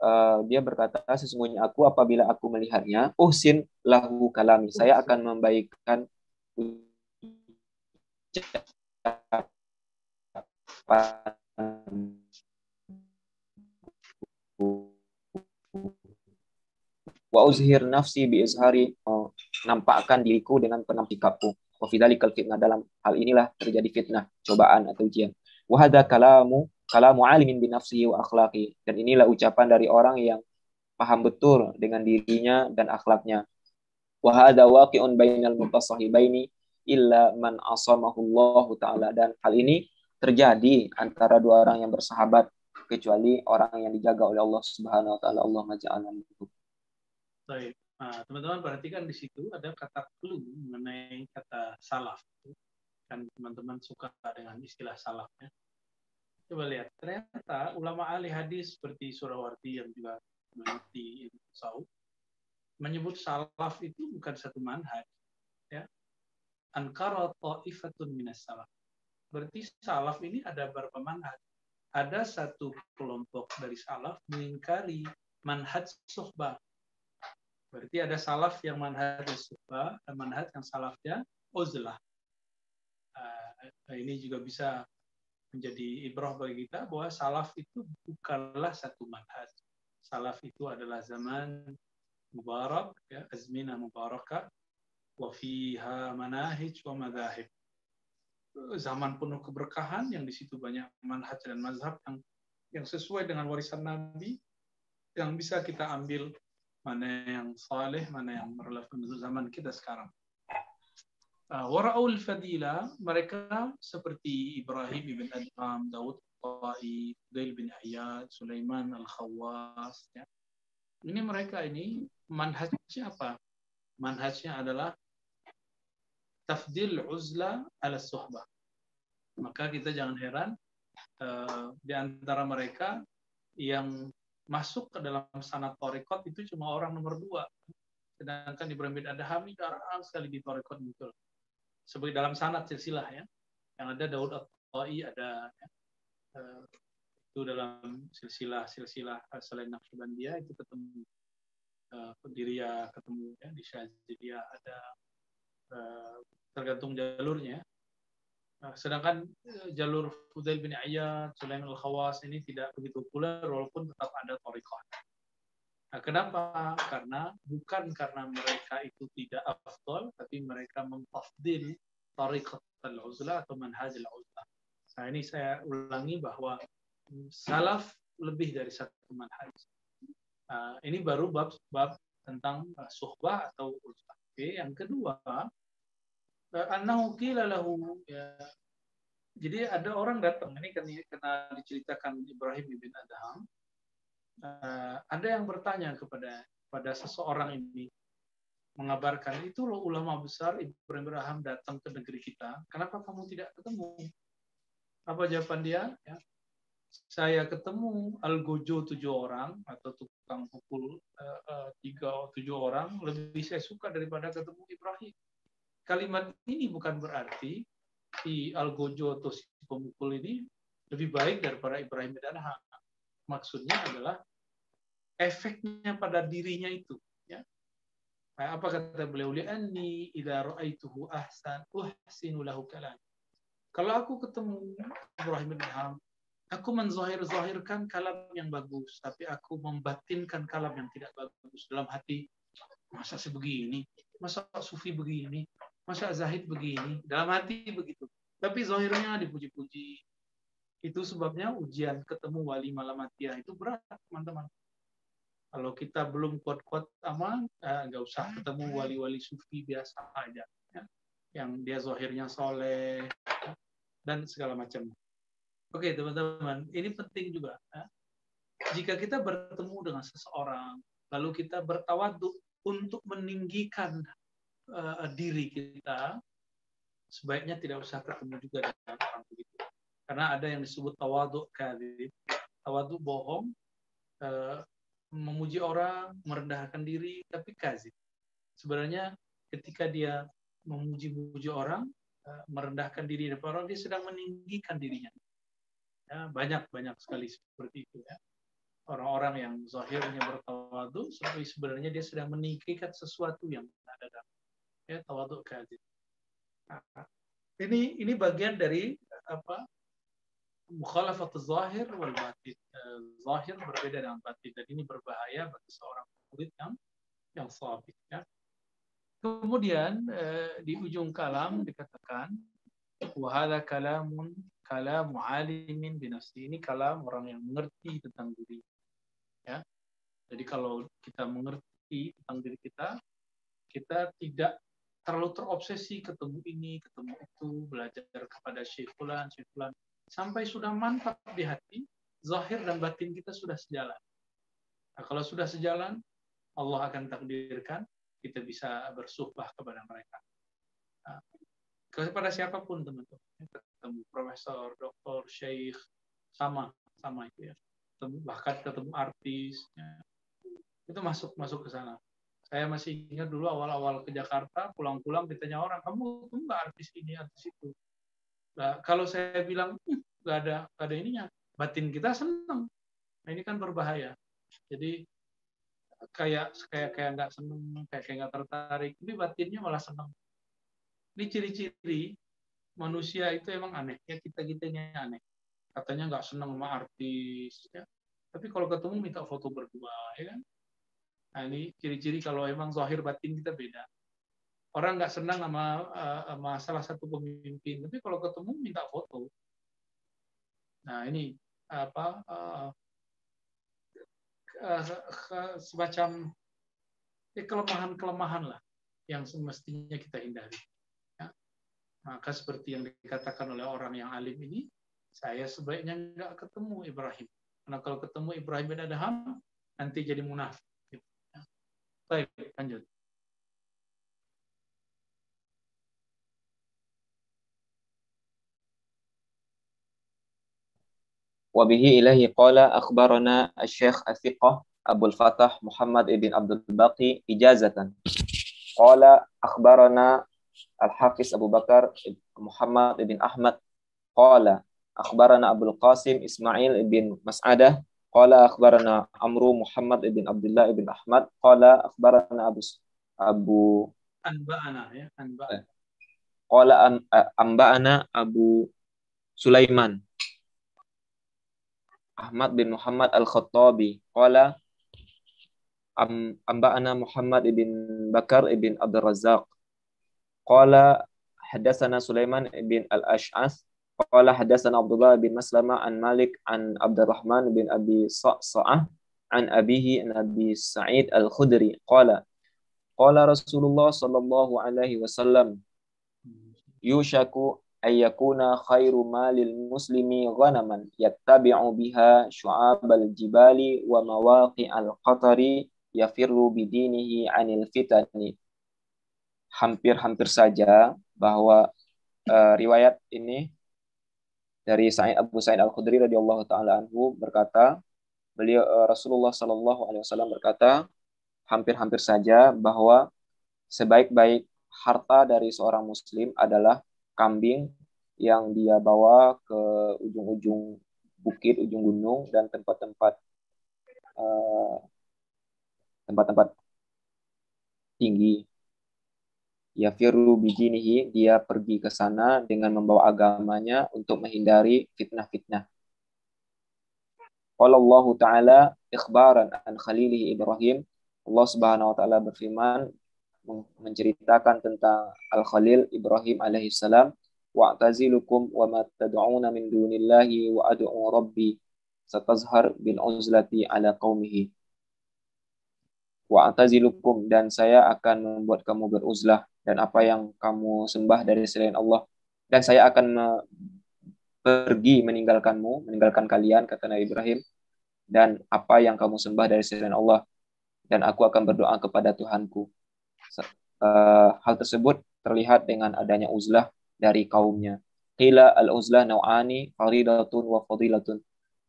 Uh, dia berkata sesungguhnya aku apabila aku melihatnya uhsin lahu kalami saya akan membaikkan wa uzhir nafsi bi izhari oh, nampakkan diriku dengan penampikanku wa fidzalikal fitnah dalam hal inilah terjadi fitnah cobaan atau ujian. Wa hadza kalamu kalamu alimin bi nafsihi wa akhlaqi. Dan inilah ucapan dari orang yang paham betul dengan dirinya dan akhlaknya. Wa hadza waqi'un bainal mutasahibaini illa man asamahu Allah taala. Dan hal ini terjadi antara dua orang yang bersahabat kecuali orang yang dijaga oleh Allah Subhanahu wa taala. Allah maja'alna Baik. Nah, teman-teman perhatikan di situ ada kata clue mengenai kata salaf. Kan teman-teman suka dengan istilah salafnya. Coba lihat, ternyata ulama ahli hadis seperti Surawarti yang juga mengerti Saud menyebut salaf itu bukan satu manhaj. Ya. Ankara ta'ifatun minas salaf Berarti salaf ini ada beberapa manhaj. Ada satu kelompok dari salaf mengingkari manhaj suhbah. Berarti ada salaf yang manhaj suhbah dan manhaj yang salafnya uzlah. Uh, ini juga bisa menjadi ibrah bagi kita bahwa salaf itu bukanlah satu manhaj. Salaf itu adalah zaman mubarak, ya, azminah mubarakah, wa fiha manahij wa madahib zaman penuh keberkahan yang di situ banyak manhaj dan mazhab yang yang sesuai dengan warisan Nabi yang bisa kita ambil mana yang saleh, mana yang relevan untuk zaman kita sekarang. Uh, Wara'ul fadila, mereka seperti Ibrahim ibn Adham, Daud At-Tai, Fudail bin Iyad, Sulaiman Al-Khawas. Ya. Ini mereka ini manhajnya apa? Manhajnya adalah tafdil uzla ala suhbah. Maka kita jangan heran uh, di antara mereka yang masuk ke dalam sanat torikot itu cuma orang nomor dua. Sedangkan Ibrahim bin Adham ini jarang sekali di torikot muncul. Sebagai dalam sanat silsilah ya. Yang ada Daud At-Tai ada uh, itu dalam silsilah-silsilah selain Naqsyabandiyah itu ketemu uh, Pendiria ketemu ya di Syazidiyah ada uh, tergantung jalurnya Nah, sedangkan eh, jalur Fudail bin Ayyad, Sulaiman al-Khawas ini tidak begitu populer walaupun tetap ada Torikoh. Nah, kenapa? Karena bukan karena mereka itu tidak afdol, tapi mereka mentafdil Tariqat al-Uzlah atau Manhaj al-Uzlah. Nah, ini saya ulangi bahwa salaf lebih dari satu manhaj. Nah, ini baru bab bab tentang uh, suhbah atau uzlah. Oke, yang kedua, annahu qila lahu ya. Jadi ada orang datang ini kena diceritakan Ibrahim bin Adham. Uh, ada yang bertanya kepada pada seseorang ini mengabarkan itu loh ulama besar Ibrahim bin Adham datang ke negeri kita kenapa kamu tidak ketemu? Apa jawaban dia? Ya saya ketemu algojo tujuh orang atau tukang pukul uh, uh, tiga tujuh orang lebih saya suka daripada ketemu Ibrahim kalimat ini bukan berarti si Algojo atau si pemukul ini lebih baik daripada Ibrahim bin Adham. Maksudnya adalah efeknya pada dirinya itu. Ya. Apa kata beliau? Li'anni idza ra'aituhu ahsan uhsinu lahu kalam. Kalau aku ketemu Ibrahim bin Adham, aku menzahir-zahirkan kalam yang bagus, tapi aku membatinkan kalam yang tidak bagus dalam hati. Masa sebegini? Masa sufi begini? Masa Zahid begini? Dalam hati begitu. Tapi zahirnya dipuji-puji. Itu sebabnya ujian ketemu wali malamatiyah itu berat, teman-teman. Kalau kita belum kuat-kuat aman, eh, nggak usah ketemu wali-wali sufi biasa aja. Ya. Yang dia zahirnya soleh, dan segala macam. Oke, teman-teman. Ini penting juga. Ya. Jika kita bertemu dengan seseorang, lalu kita bertawaduk untuk meninggikan uh, diri kita, sebaiknya tidak usah ketemu juga dengan orang begitu. Karena ada yang disebut tawaduk kali Tawaduk bohong, uh, memuji orang, merendahkan diri, tapi kazib. Sebenarnya ketika dia memuji-muji orang, uh, merendahkan diri depan orang, dia sedang meninggikan dirinya. Ya, banyak banyak sekali seperti itu ya orang-orang yang zahirnya bertawadu, tapi sebenarnya dia sedang meninggikan sesuatu yang ada dalam ya tawaduk kadzib. Nah, ini ini bagian dari apa mukhalafat zahir wal batin. Eh, zahir berbeda dengan batin dan ini berbahaya bagi seorang murid yang yang sabit ya. Kemudian eh, di ujung kalam dikatakan wahada kalamun kalamu alimin binafsi. Ini kalam orang yang mengerti tentang diri. Ya. Jadi kalau kita mengerti tentang diri kita, kita tidak terlalu terobsesi ketemu ini, ketemu itu, belajar kepada Syekh Fulan, sampai sudah mantap di hati, zahir dan batin kita sudah sejalan. Nah, kalau sudah sejalan, Allah akan takdirkan kita bisa bersuhbah kepada mereka. Nah, kepada siapa pun teman-teman, ketemu profesor, doktor, syekh, sama, sama itu ya. bahkan ketemu artis, ya. itu masuk masuk ke sana saya masih ingat dulu awal-awal ke Jakarta, pulang-pulang ditanya orang, kamu tuh nggak artis ini, artis itu. Nah, kalau saya bilang, hm, nggak ada, nggak ada ininya, batin kita senang. Nah, ini kan berbahaya. Jadi kayak kayak kayak nggak seneng, kayak kayak nggak tertarik, tapi batinnya malah senang. Ini ciri-ciri manusia itu emang aneh, ya kita kitanya aneh. Katanya nggak senang sama artis, ya. Tapi kalau ketemu minta foto berdua, ya kan? Nah, ini ciri-ciri kalau emang zahir batin kita beda. Orang nggak senang sama, uh, sama salah satu pemimpin, tapi kalau ketemu minta foto. Nah, ini apa uh, semacam ya, kelemahan-kelemahan lah yang semestinya kita hindari. Ya. Maka seperti yang dikatakan oleh orang yang alim ini, saya sebaiknya nggak ketemu Ibrahim. Karena kalau ketemu Ibrahim bin Adham, nanti jadi munafik. Baik, lanjut. وبه إليه قال أخبرنا الشيخ الثقة أبو الفتح محمد بن عبد الباقي إجازة قال أخبرنا الحافظ أبو بكر محمد بن أحمد قال أخبرنا أبو القاسم إسماعيل بن مسعدة قال أخبرنا عمرو محمد بن عبد الله بن أحمد قال أخبرنا أبو أبو أنبأنا يا أنبأنا قال أنبأنا أبو سليمان Ahmad bin Muhammad Al-Khattabi qala am, amba'ana Muhammad ibn Bakar ibn Abdul Razzaq qala hadatsana Sulaiman ibn Al-Ash'as qala hadatsana Abdullah bin Maslama an Malik an Abdurrahman bin Abi Sa'sa'ah an abihi an Abi Sa'id Al-Khudri qala qala Rasulullah sallallahu alaihi wasallam yushaku ayyakuna khairu malil muslimi ghanaman yattabi'u biha syu'abal jibali wa mawaqi'al qatari yafirru bidinihi anil fitani. Hampir-hampir saja bahwa uh, riwayat ini dari Sa'id Abu Sa'id Al-Khudri radhiyallahu taala anhu berkata, beliau uh, Rasulullah sallallahu alaihi wasallam berkata, hampir-hampir saja bahwa sebaik-baik harta dari seorang muslim adalah kambing yang dia bawa ke ujung-ujung bukit, ujung gunung dan tempat-tempat uh, tempat-tempat tinggi. Ya firu bijinihi, dia pergi ke sana dengan membawa agamanya untuk menghindari fitnah-fitnah. Qala Allah Ta'ala ikhbaran an khalilihi Ibrahim. Allah Subhanahu wa taala berfirman menceritakan tentang Al-Khalil Ibrahim alaihissalam wa'tazilukum wa ma tad'una min dunillahi wa ad'u rabbi satazhar bil uzlati ala qaumihi wa'tazilukum dan saya akan membuat kamu beruzlah dan apa yang kamu sembah dari selain Allah dan saya akan pergi meninggalkanmu meninggalkan kalian kata Nabi Ibrahim dan apa yang kamu sembah dari selain Allah dan aku akan berdoa kepada Tuhanku uh, hal tersebut terlihat dengan adanya uzlah dari kaumnya. Qila al-uzlah nau'ani faridatun wa fadilatun.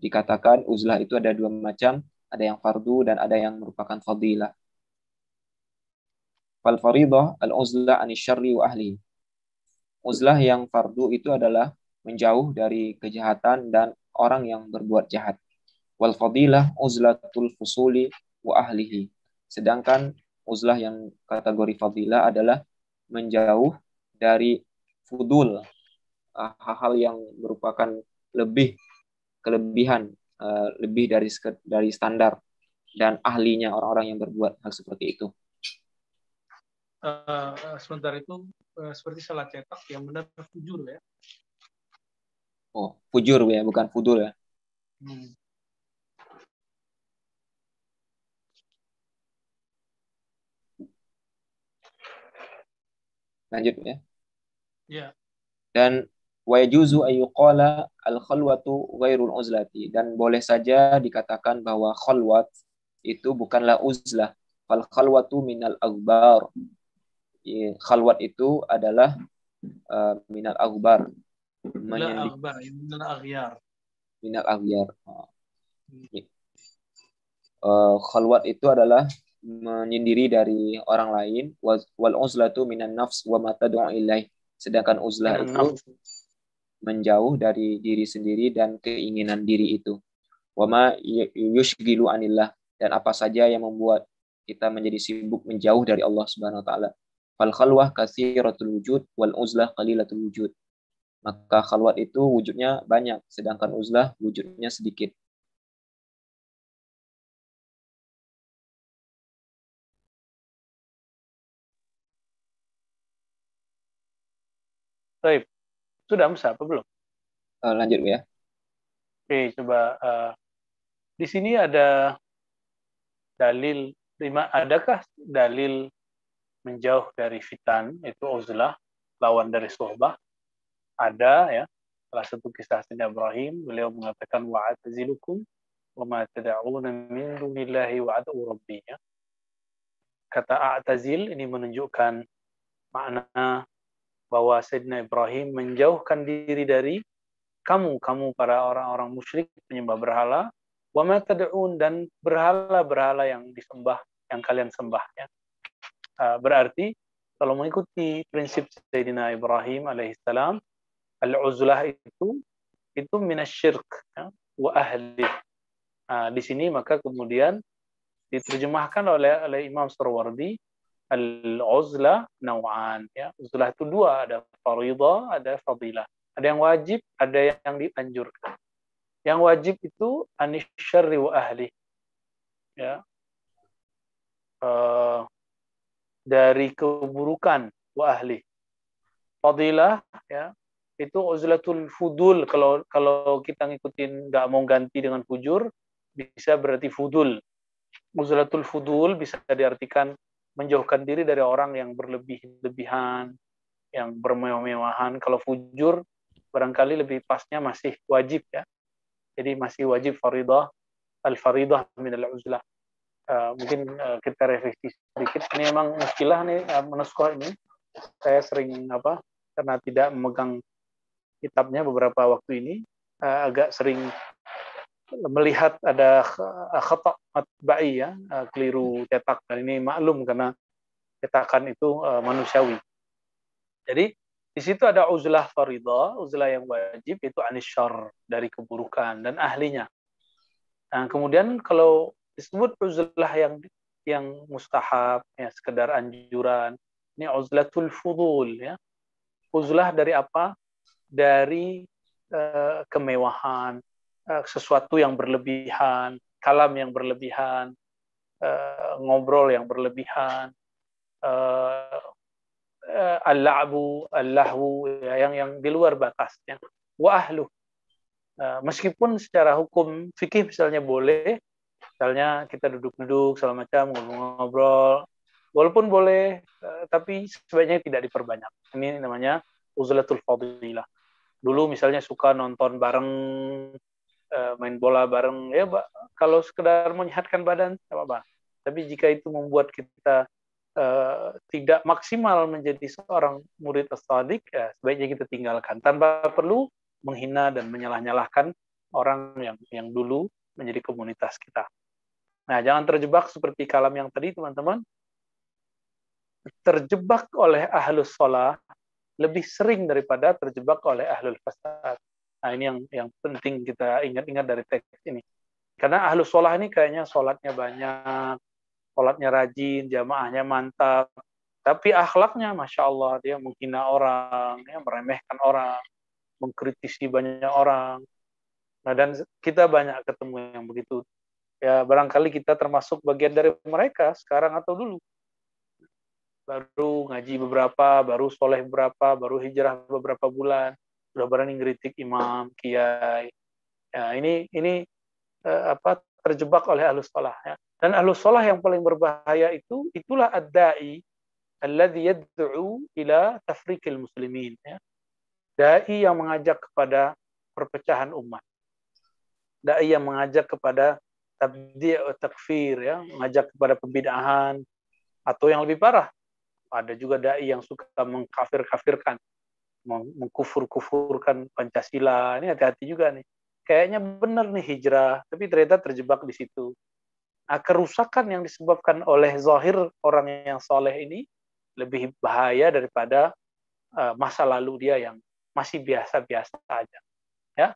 Dikatakan uzlah itu ada dua macam, ada yang fardu dan ada yang merupakan fadilah. Fal faridah al-uzlah ani syarri wa ahli. Uzlah yang fardu itu adalah menjauh dari kejahatan dan orang yang berbuat jahat. Wal fadilah uzlatul fusuli wa ahlihi. Sedangkan uzlah yang kategori fadilah adalah menjauh dari fudul ah, hal-hal yang merupakan lebih kelebihan uh, lebih dari dari standar dan ahlinya orang-orang yang berbuat hal seperti itu. Uh, sebentar itu uh, seperti salah cetak yang benar fujur ya. Oh, fujur ya, bukan fudul ya. Hmm. Lanjut ya. Ya. Dan wa yajuzu ayyuqala al khalwatu ghairul uzlati dan boleh saja dikatakan bahwa khalwat itu bukanlah uzlah fal khalwatu minal aghbar khalwat itu adalah uh, minal aghbar. Minal aghbar minal aghyar. Minal aghyar uh, khalwat itu adalah menyendiri dari orang lain. Wal uzlatu minan nafs wa ma tad'u ilaih. Sedangkan uzlah itu menjauh dari diri sendiri dan keinginan diri itu. Wa ma yushgilu anillah. Dan apa saja yang membuat kita menjadi sibuk menjauh dari Allah Subhanahu wa taala fal khalwah katsiratul wujud wal uzlah qalilatul wujud maka khalwat itu wujudnya banyak sedangkan uzlah wujudnya sedikit Baik. Sudah Musa apa belum? Uh, lanjut ya. Oke, coba uh, di sini ada dalil lima adakah dalil menjauh dari fitan itu uzlah lawan dari sohbah ada ya salah satu kisah Sayyidina Ibrahim beliau mengatakan wa'atazilukum wa ma tad'una min dunillahi wa ad'u rabbinya kata a'tazil ini menunjukkan makna bahwa Sayyidina Ibrahim menjauhkan diri dari kamu kamu para orang-orang musyrik penyembah berhala wa ma tad'un dan berhala-berhala yang disembah yang kalian sembah ya. Berarti kalau mengikuti prinsip Sayyidina Ibrahim alaihissalam al-uzlah itu itu minasyirk ya, wa ahli. Nah, di sini maka kemudian diterjemahkan oleh oleh Imam Sarwardi al-uzlah naw'an ya. Uzlah itu dua, ada fardhah, ada fadilah. Ada yang wajib, ada yang dianjurkan. Yang wajib itu anisyarri wa ahli. Ya. Uh, dari keburukan wa ahli. Fadilah ya, itu uzlatul fudul. Kalau kalau kita ngikutin nggak mau ganti dengan fujur bisa berarti fudul. Uzlatul fudul bisa diartikan menjauhkan diri dari orang yang berlebih-lebihan yang bermewah-mewahan. Kalau fujur barangkali lebih pasnya masih wajib ya. Jadi masih wajib faridah al faridah min al uzlah uh, mungkin uh, kita revisi sedikit ini memang muskilah nih uh, ini saya sering apa karena tidak memegang kitabnya beberapa waktu ini uh, agak sering melihat ada khata matba'i ya, uh, keliru cetak. Dan ini maklum karena cetakan itu uh, manusiawi. Jadi di situ ada uzlah faridah, uzlah yang wajib itu anisyar dari keburukan dan ahlinya. Nah, kemudian kalau disebut uzlah yang yang mustahab, ya sekedar anjuran, ini uzlatul fudul ya. Uzlah dari apa? dari uh, kemewahan, uh, sesuatu yang berlebihan, kalam yang berlebihan, uh, ngobrol yang berlebihan, uh, uh, al-la'bu, al-lahwu, ya, yang yang di luar batasnya. Wa ahlu. Uh, meskipun secara hukum fikih misalnya boleh, misalnya kita duduk-duduk segala macam ngobrol-ngobrol, walaupun boleh, uh, tapi sebaiknya tidak diperbanyak. Ini namanya uzlatul fadilah. Dulu misalnya suka nonton bareng uh, main bola bareng ya Pak kalau sekedar menyehatkan badan apa apa tapi jika itu membuat kita uh, tidak maksimal menjadi seorang murid as-sadiq ya sebaiknya kita tinggalkan. Tanpa perlu menghina dan menyalah-nyalahkan orang yang yang dulu menjadi komunitas kita. Nah, jangan terjebak seperti kalam yang tadi, teman-teman. Terjebak oleh ahlus sholah lebih sering daripada terjebak oleh ahlul fasad. Nah ini yang yang penting kita ingat-ingat dari teks ini. Karena ahlus sholah ini kayaknya sholatnya banyak, sholatnya rajin, jamaahnya mantap, tapi akhlaknya masya Allah dia menghina orang, ya, meremehkan orang, mengkritisi banyak orang. Nah dan kita banyak ketemu yang begitu. Ya barangkali kita termasuk bagian dari mereka sekarang atau dulu baru ngaji beberapa, baru soleh beberapa, baru hijrah beberapa bulan, sudah berani ngeritik imam, kiai. Ya, ini ini uh, apa terjebak oleh ahlus sholah ya. Dan ahlus sholah yang paling berbahaya itu itulah ad-dai alladhi yad'u ila tafriqil muslimin ya. Dai yang mengajak kepada perpecahan umat. Dai yang mengajak kepada tabdi' takfir ya, mengajak kepada pembid'ahan atau yang lebih parah ada juga dai yang suka mengkafir-kafirkan, mengkufur-kufurkan Pancasila. Ini hati-hati juga nih. Kayaknya benar nih hijrah, tapi ternyata terjebak di situ. Nah, kerusakan yang disebabkan oleh zahir orang yang soleh ini lebih bahaya daripada uh, masa lalu dia yang masih biasa-biasa aja. Ya.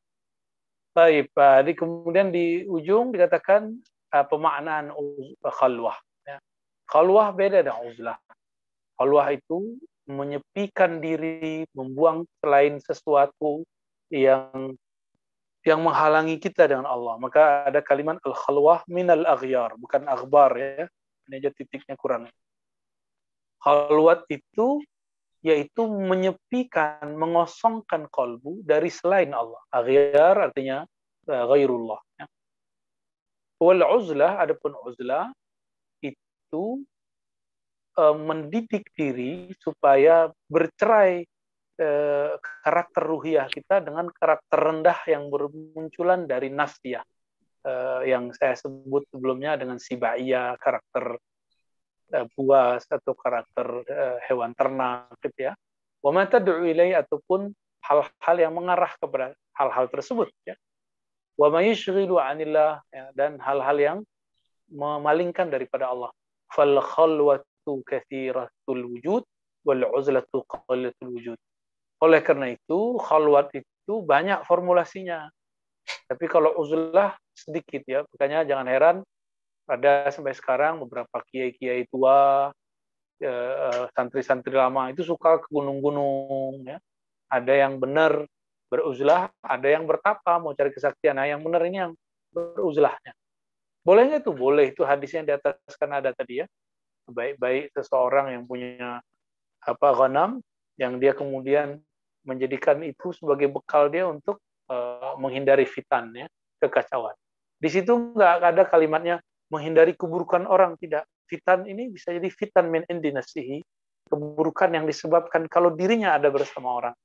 Baik, Pak. kemudian di ujung dikatakan uh, pemaknaan khalwah. Ya. Khalwah beda dengan uzlah. Allah itu menyepikan diri, membuang selain sesuatu yang yang menghalangi kita dengan Allah. Maka ada kalimat al-khalwah minal aghyar, bukan akhbar ya. Ini aja titiknya kurang. Khalwat itu yaitu menyepikan, mengosongkan kolbu dari selain Allah. Aghyar artinya uh, ghairullah. Ya. Wal uzlah, adapun uzlah itu Eh, mendidik diri supaya bercerai eh, karakter ruhiyah kita dengan karakter rendah yang bermunculan dari nafsiyah eh, yang saya sebut sebelumnya dengan sibaiyah karakter eh, buas atau karakter eh, hewan ternak gitu ya. Wa ma tad'u ataupun hal-hal yang mengarah kepada hal-hal tersebut ya. Wa ma yushghilu 'anillah ya, dan hal-hal yang memalingkan daripada Allah. Fal khalwatu katsiratul wujud wal uzlatu qalilatul wujud. Oleh karena itu, khalwat itu banyak formulasinya. Tapi kalau uzlah sedikit ya. Makanya jangan heran ada sampai sekarang beberapa kiai-kiai tua, ya, eh, santri-santri lama itu suka ke gunung-gunung ya. Ada yang benar beruzlah, ada yang bertapa mau cari kesaktian. Nah, yang benar ini yang beruzlahnya. Boleh nggak itu? Boleh. Itu hadis yang di atas kan ada tadi ya. Baik-baik seseorang yang punya apa ghanam yang dia kemudian menjadikan itu sebagai bekal dia untuk uh, menghindari fitan ya, kekacauan. Di situ nggak ada kalimatnya menghindari keburukan orang tidak. Fitan ini bisa jadi fitan min indinasihi, keburukan yang disebabkan kalau dirinya ada bersama orang.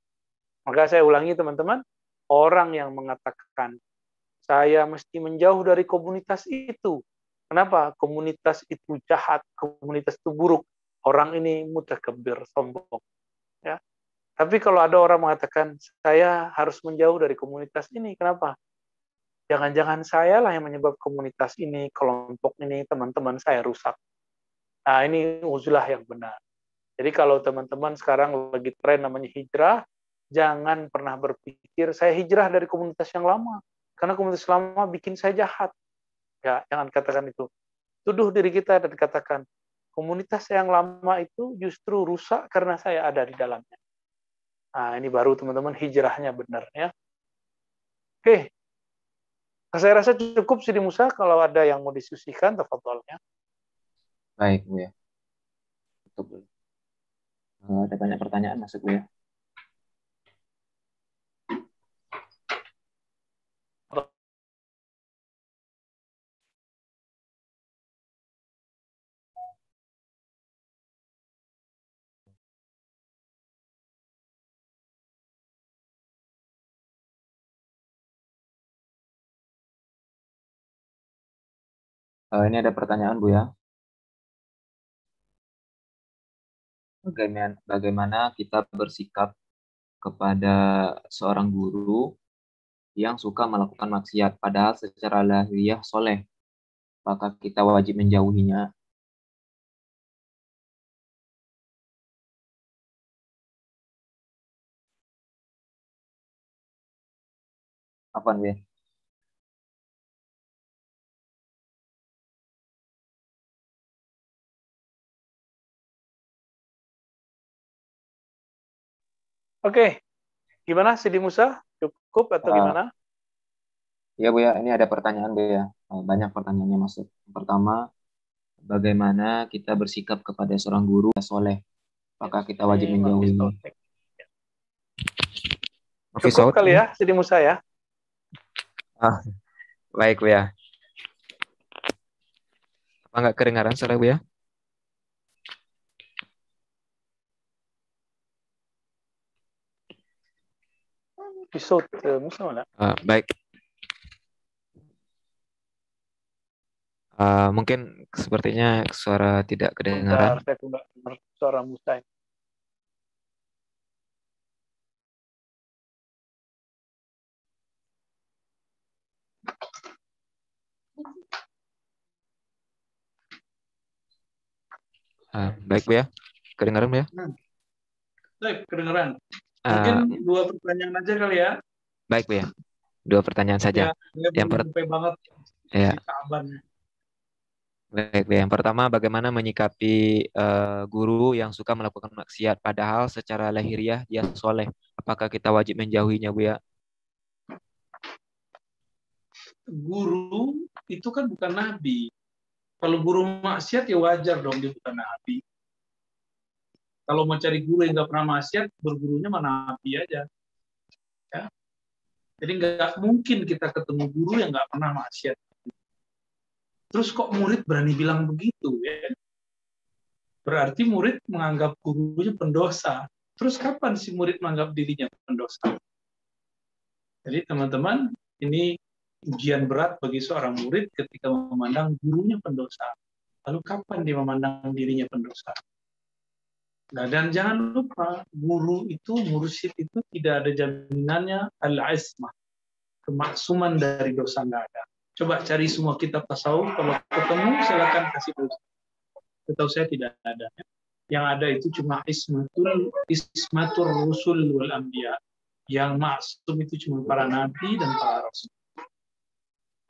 Maka saya ulangi teman-teman, orang yang mengatakan saya mesti menjauh dari komunitas itu. Kenapa? Komunitas itu jahat, komunitas itu buruk. Orang ini mutakabir, sombong. Ya. Tapi kalau ada orang mengatakan saya harus menjauh dari komunitas ini, kenapa? Jangan-jangan saya lah yang menyebab komunitas ini, kelompok ini, teman-teman saya rusak. Nah, ini uzlah yang benar. Jadi kalau teman-teman sekarang lagi tren namanya hijrah, jangan pernah berpikir saya hijrah dari komunitas yang lama. Karena komunitas lama bikin saya jahat. Ya, jangan katakan itu. Tuduh diri kita dan katakan, komunitas yang lama itu justru rusak karena saya ada di dalamnya. Nah, ini baru teman-teman hijrahnya benar ya. Oke. Saya rasa cukup sih di Musa kalau ada yang mau diskusikan tafadhalnya. Baik, Bu ya. Cukup. Ada banyak pertanyaan masuk Bu ya. Uh, ini ada pertanyaan Bu ya. Bagaimana, bagaimana kita bersikap kepada seorang guru yang suka melakukan maksiat, padahal secara lahiriah soleh. Apakah kita wajib menjauhinya? Apa nih? Oke, gimana Sidi Musa? Cukup atau uh, gimana? Ya Bu ya, ini ada pertanyaan Bu ya. Eh, banyak pertanyaannya masuk. Pertama, bagaimana kita bersikap kepada seorang guru yang soleh? Apakah kita wajib menjauhi? Cukup kali ya, Sidi Musa ya. Ah, baik Bu ya. Apa nggak kedengaran suara Bu ya? بصوت موسى ولا uh, baik uh, mungkin sepertinya suara tidak kedengaran Bentar, saya tidak dengar suara Musa Uh, baik Bu ya, kedengaran Bu ya? Hmm. Baik, kedengaran. Mungkin uh, dua pertanyaan aja kali ya. Baik, Bu ya. Dua pertanyaan saja. Ya, yang per banget. Ya. Baik, Bu. Yang pertama, bagaimana menyikapi uh, guru yang suka melakukan maksiat, padahal secara lahiriah dia soleh. Apakah kita wajib menjauhinya, Bu ya? Guru itu kan bukan nabi. Kalau guru maksiat ya wajar dong dia bukan nabi. Kalau mau cari guru yang nggak pernah maksiat, bergurunya mana api aja. Ya. Jadi nggak mungkin kita ketemu guru yang nggak pernah maksiat. Terus kok murid berani bilang begitu ya? Berarti murid menganggap gurunya pendosa. Terus kapan si murid menganggap dirinya pendosa? Jadi teman-teman, ini ujian berat bagi seorang murid ketika memandang gurunya pendosa. Lalu kapan dia memandang dirinya pendosa? Nah, dan jangan lupa, guru itu, mursyid itu tidak ada jaminannya al-ismah. Kemaksuman dari dosa nggak ada. Coba cari semua kitab tasawuf, kalau ketemu silakan kasih tahu. Setahu saya tidak ada. Yang ada itu cuma ismatul ismatur rusul wal anbiya. Yang maksum itu cuma para nabi dan para rasul.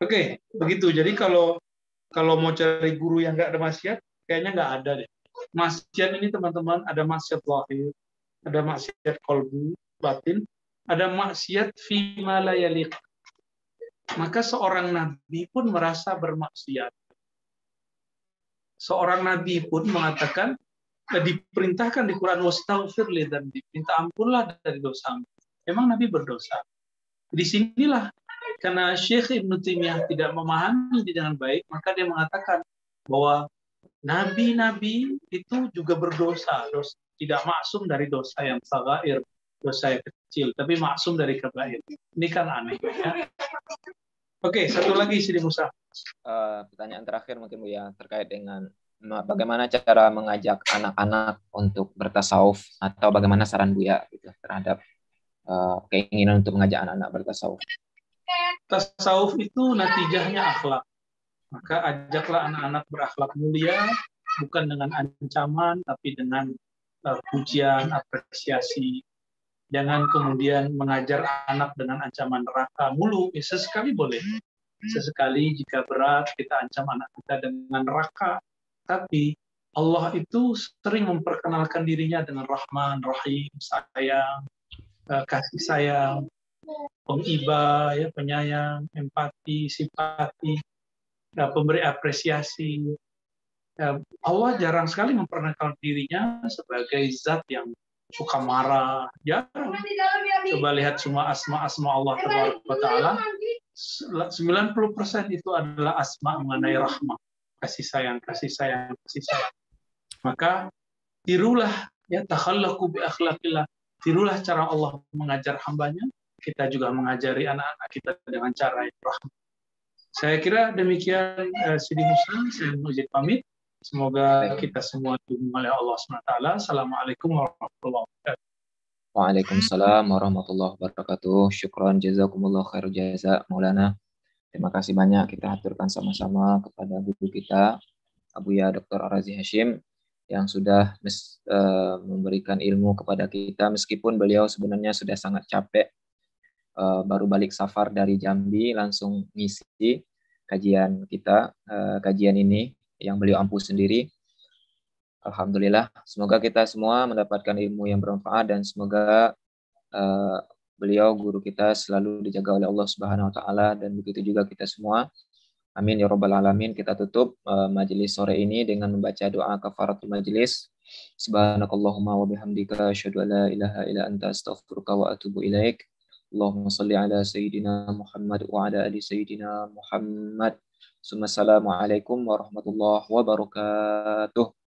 Oke, begitu. Jadi kalau kalau mau cari guru yang nggak ada maksiat, kayaknya nggak ada deh. Maksiat ini teman-teman ada maksiat lahir, ada maksiat kolbu, batin, ada maksiat fi malayalik. Maka seorang nabi pun merasa bermaksiat. Seorang nabi pun mengatakan eh, diperintahkan di Quran wastaghfirli dan diminta ampunlah dari dosa. Memang nabi berdosa. Di sinilah karena Syekh Ibn Taimiyah tidak memahami dengan baik, maka dia mengatakan bahwa nabi-nabi itu juga berdosa, dosa tidak maksum dari dosa yang sagair, dosa yang kecil, tapi maksum dari kebair. Ini kan aneh. Ya? Oke, satu lagi Sidi Musa. Uh, pertanyaan terakhir mungkin Bu ya terkait dengan bagaimana cara mengajak anak-anak untuk bertasawuf atau bagaimana saran Bu ya gitu, terhadap uh, keinginan untuk mengajak anak-anak bertasawuf tasawuf itu natijahnya akhlak. Maka ajaklah anak-anak berakhlak mulia, bukan dengan ancaman, tapi dengan uh, pujian, apresiasi. Jangan kemudian mengajar anak dengan ancaman neraka mulu. Ya, sesekali boleh. Sesekali jika berat, kita ancam anak kita dengan neraka. Tapi Allah itu sering memperkenalkan dirinya dengan Rahman, Rahim, sayang, uh, kasih sayang, pengiba, ya, penyayang, empati, simpati, pemberi apresiasi. Ya, Allah jarang sekali memperkenalkan dirinya sebagai zat yang suka marah. Jarang. Coba lihat semua asma-asma Allah Taala. 90% itu adalah asma mengenai rahmah, kasih sayang, kasih sayang, kasih sayang. Maka tirulah ya takhallaku bi akhlaqillah. Tirulah cara Allah mengajar hambanya, kita juga mengajari anak-anak kita dengan cara yang rahmat. Saya kira demikian uh, Sidi Musa, saya izin pamit. Semoga kita semua dihubungi oleh Allah SWT. Assalamualaikum warahmatullahi wabarakatuh. Waalaikumsalam warahmatullahi wabarakatuh. Syukran jazakumullah khair jaza Maulana. Terima kasih banyak kita aturkan sama-sama kepada guru kita Abu Ya Dr. Arazi Hashim yang sudah uh, memberikan ilmu kepada kita meskipun beliau sebenarnya sudah sangat capek uh, baru balik safar dari Jambi langsung ngisi kajian kita uh, kajian ini yang beliau ampuh sendiri. Alhamdulillah, semoga kita semua mendapatkan ilmu yang bermanfaat dan semoga uh, beliau guru kita selalu dijaga oleh Allah Subhanahu wa taala dan begitu juga kita semua. Amin ya rabbal alamin. Kita tutup uh, majelis sore ini dengan membaca doa kafaratul majelis. Subhanakallahumma wa bihamdika asyhadu an la ilaha illa anta astaghfiruka wa atubu ilaik. اللهم صل على سيدنا محمد وعلى آل سيدنا محمد. ثم السلام عليكم ورحمة الله وبركاته.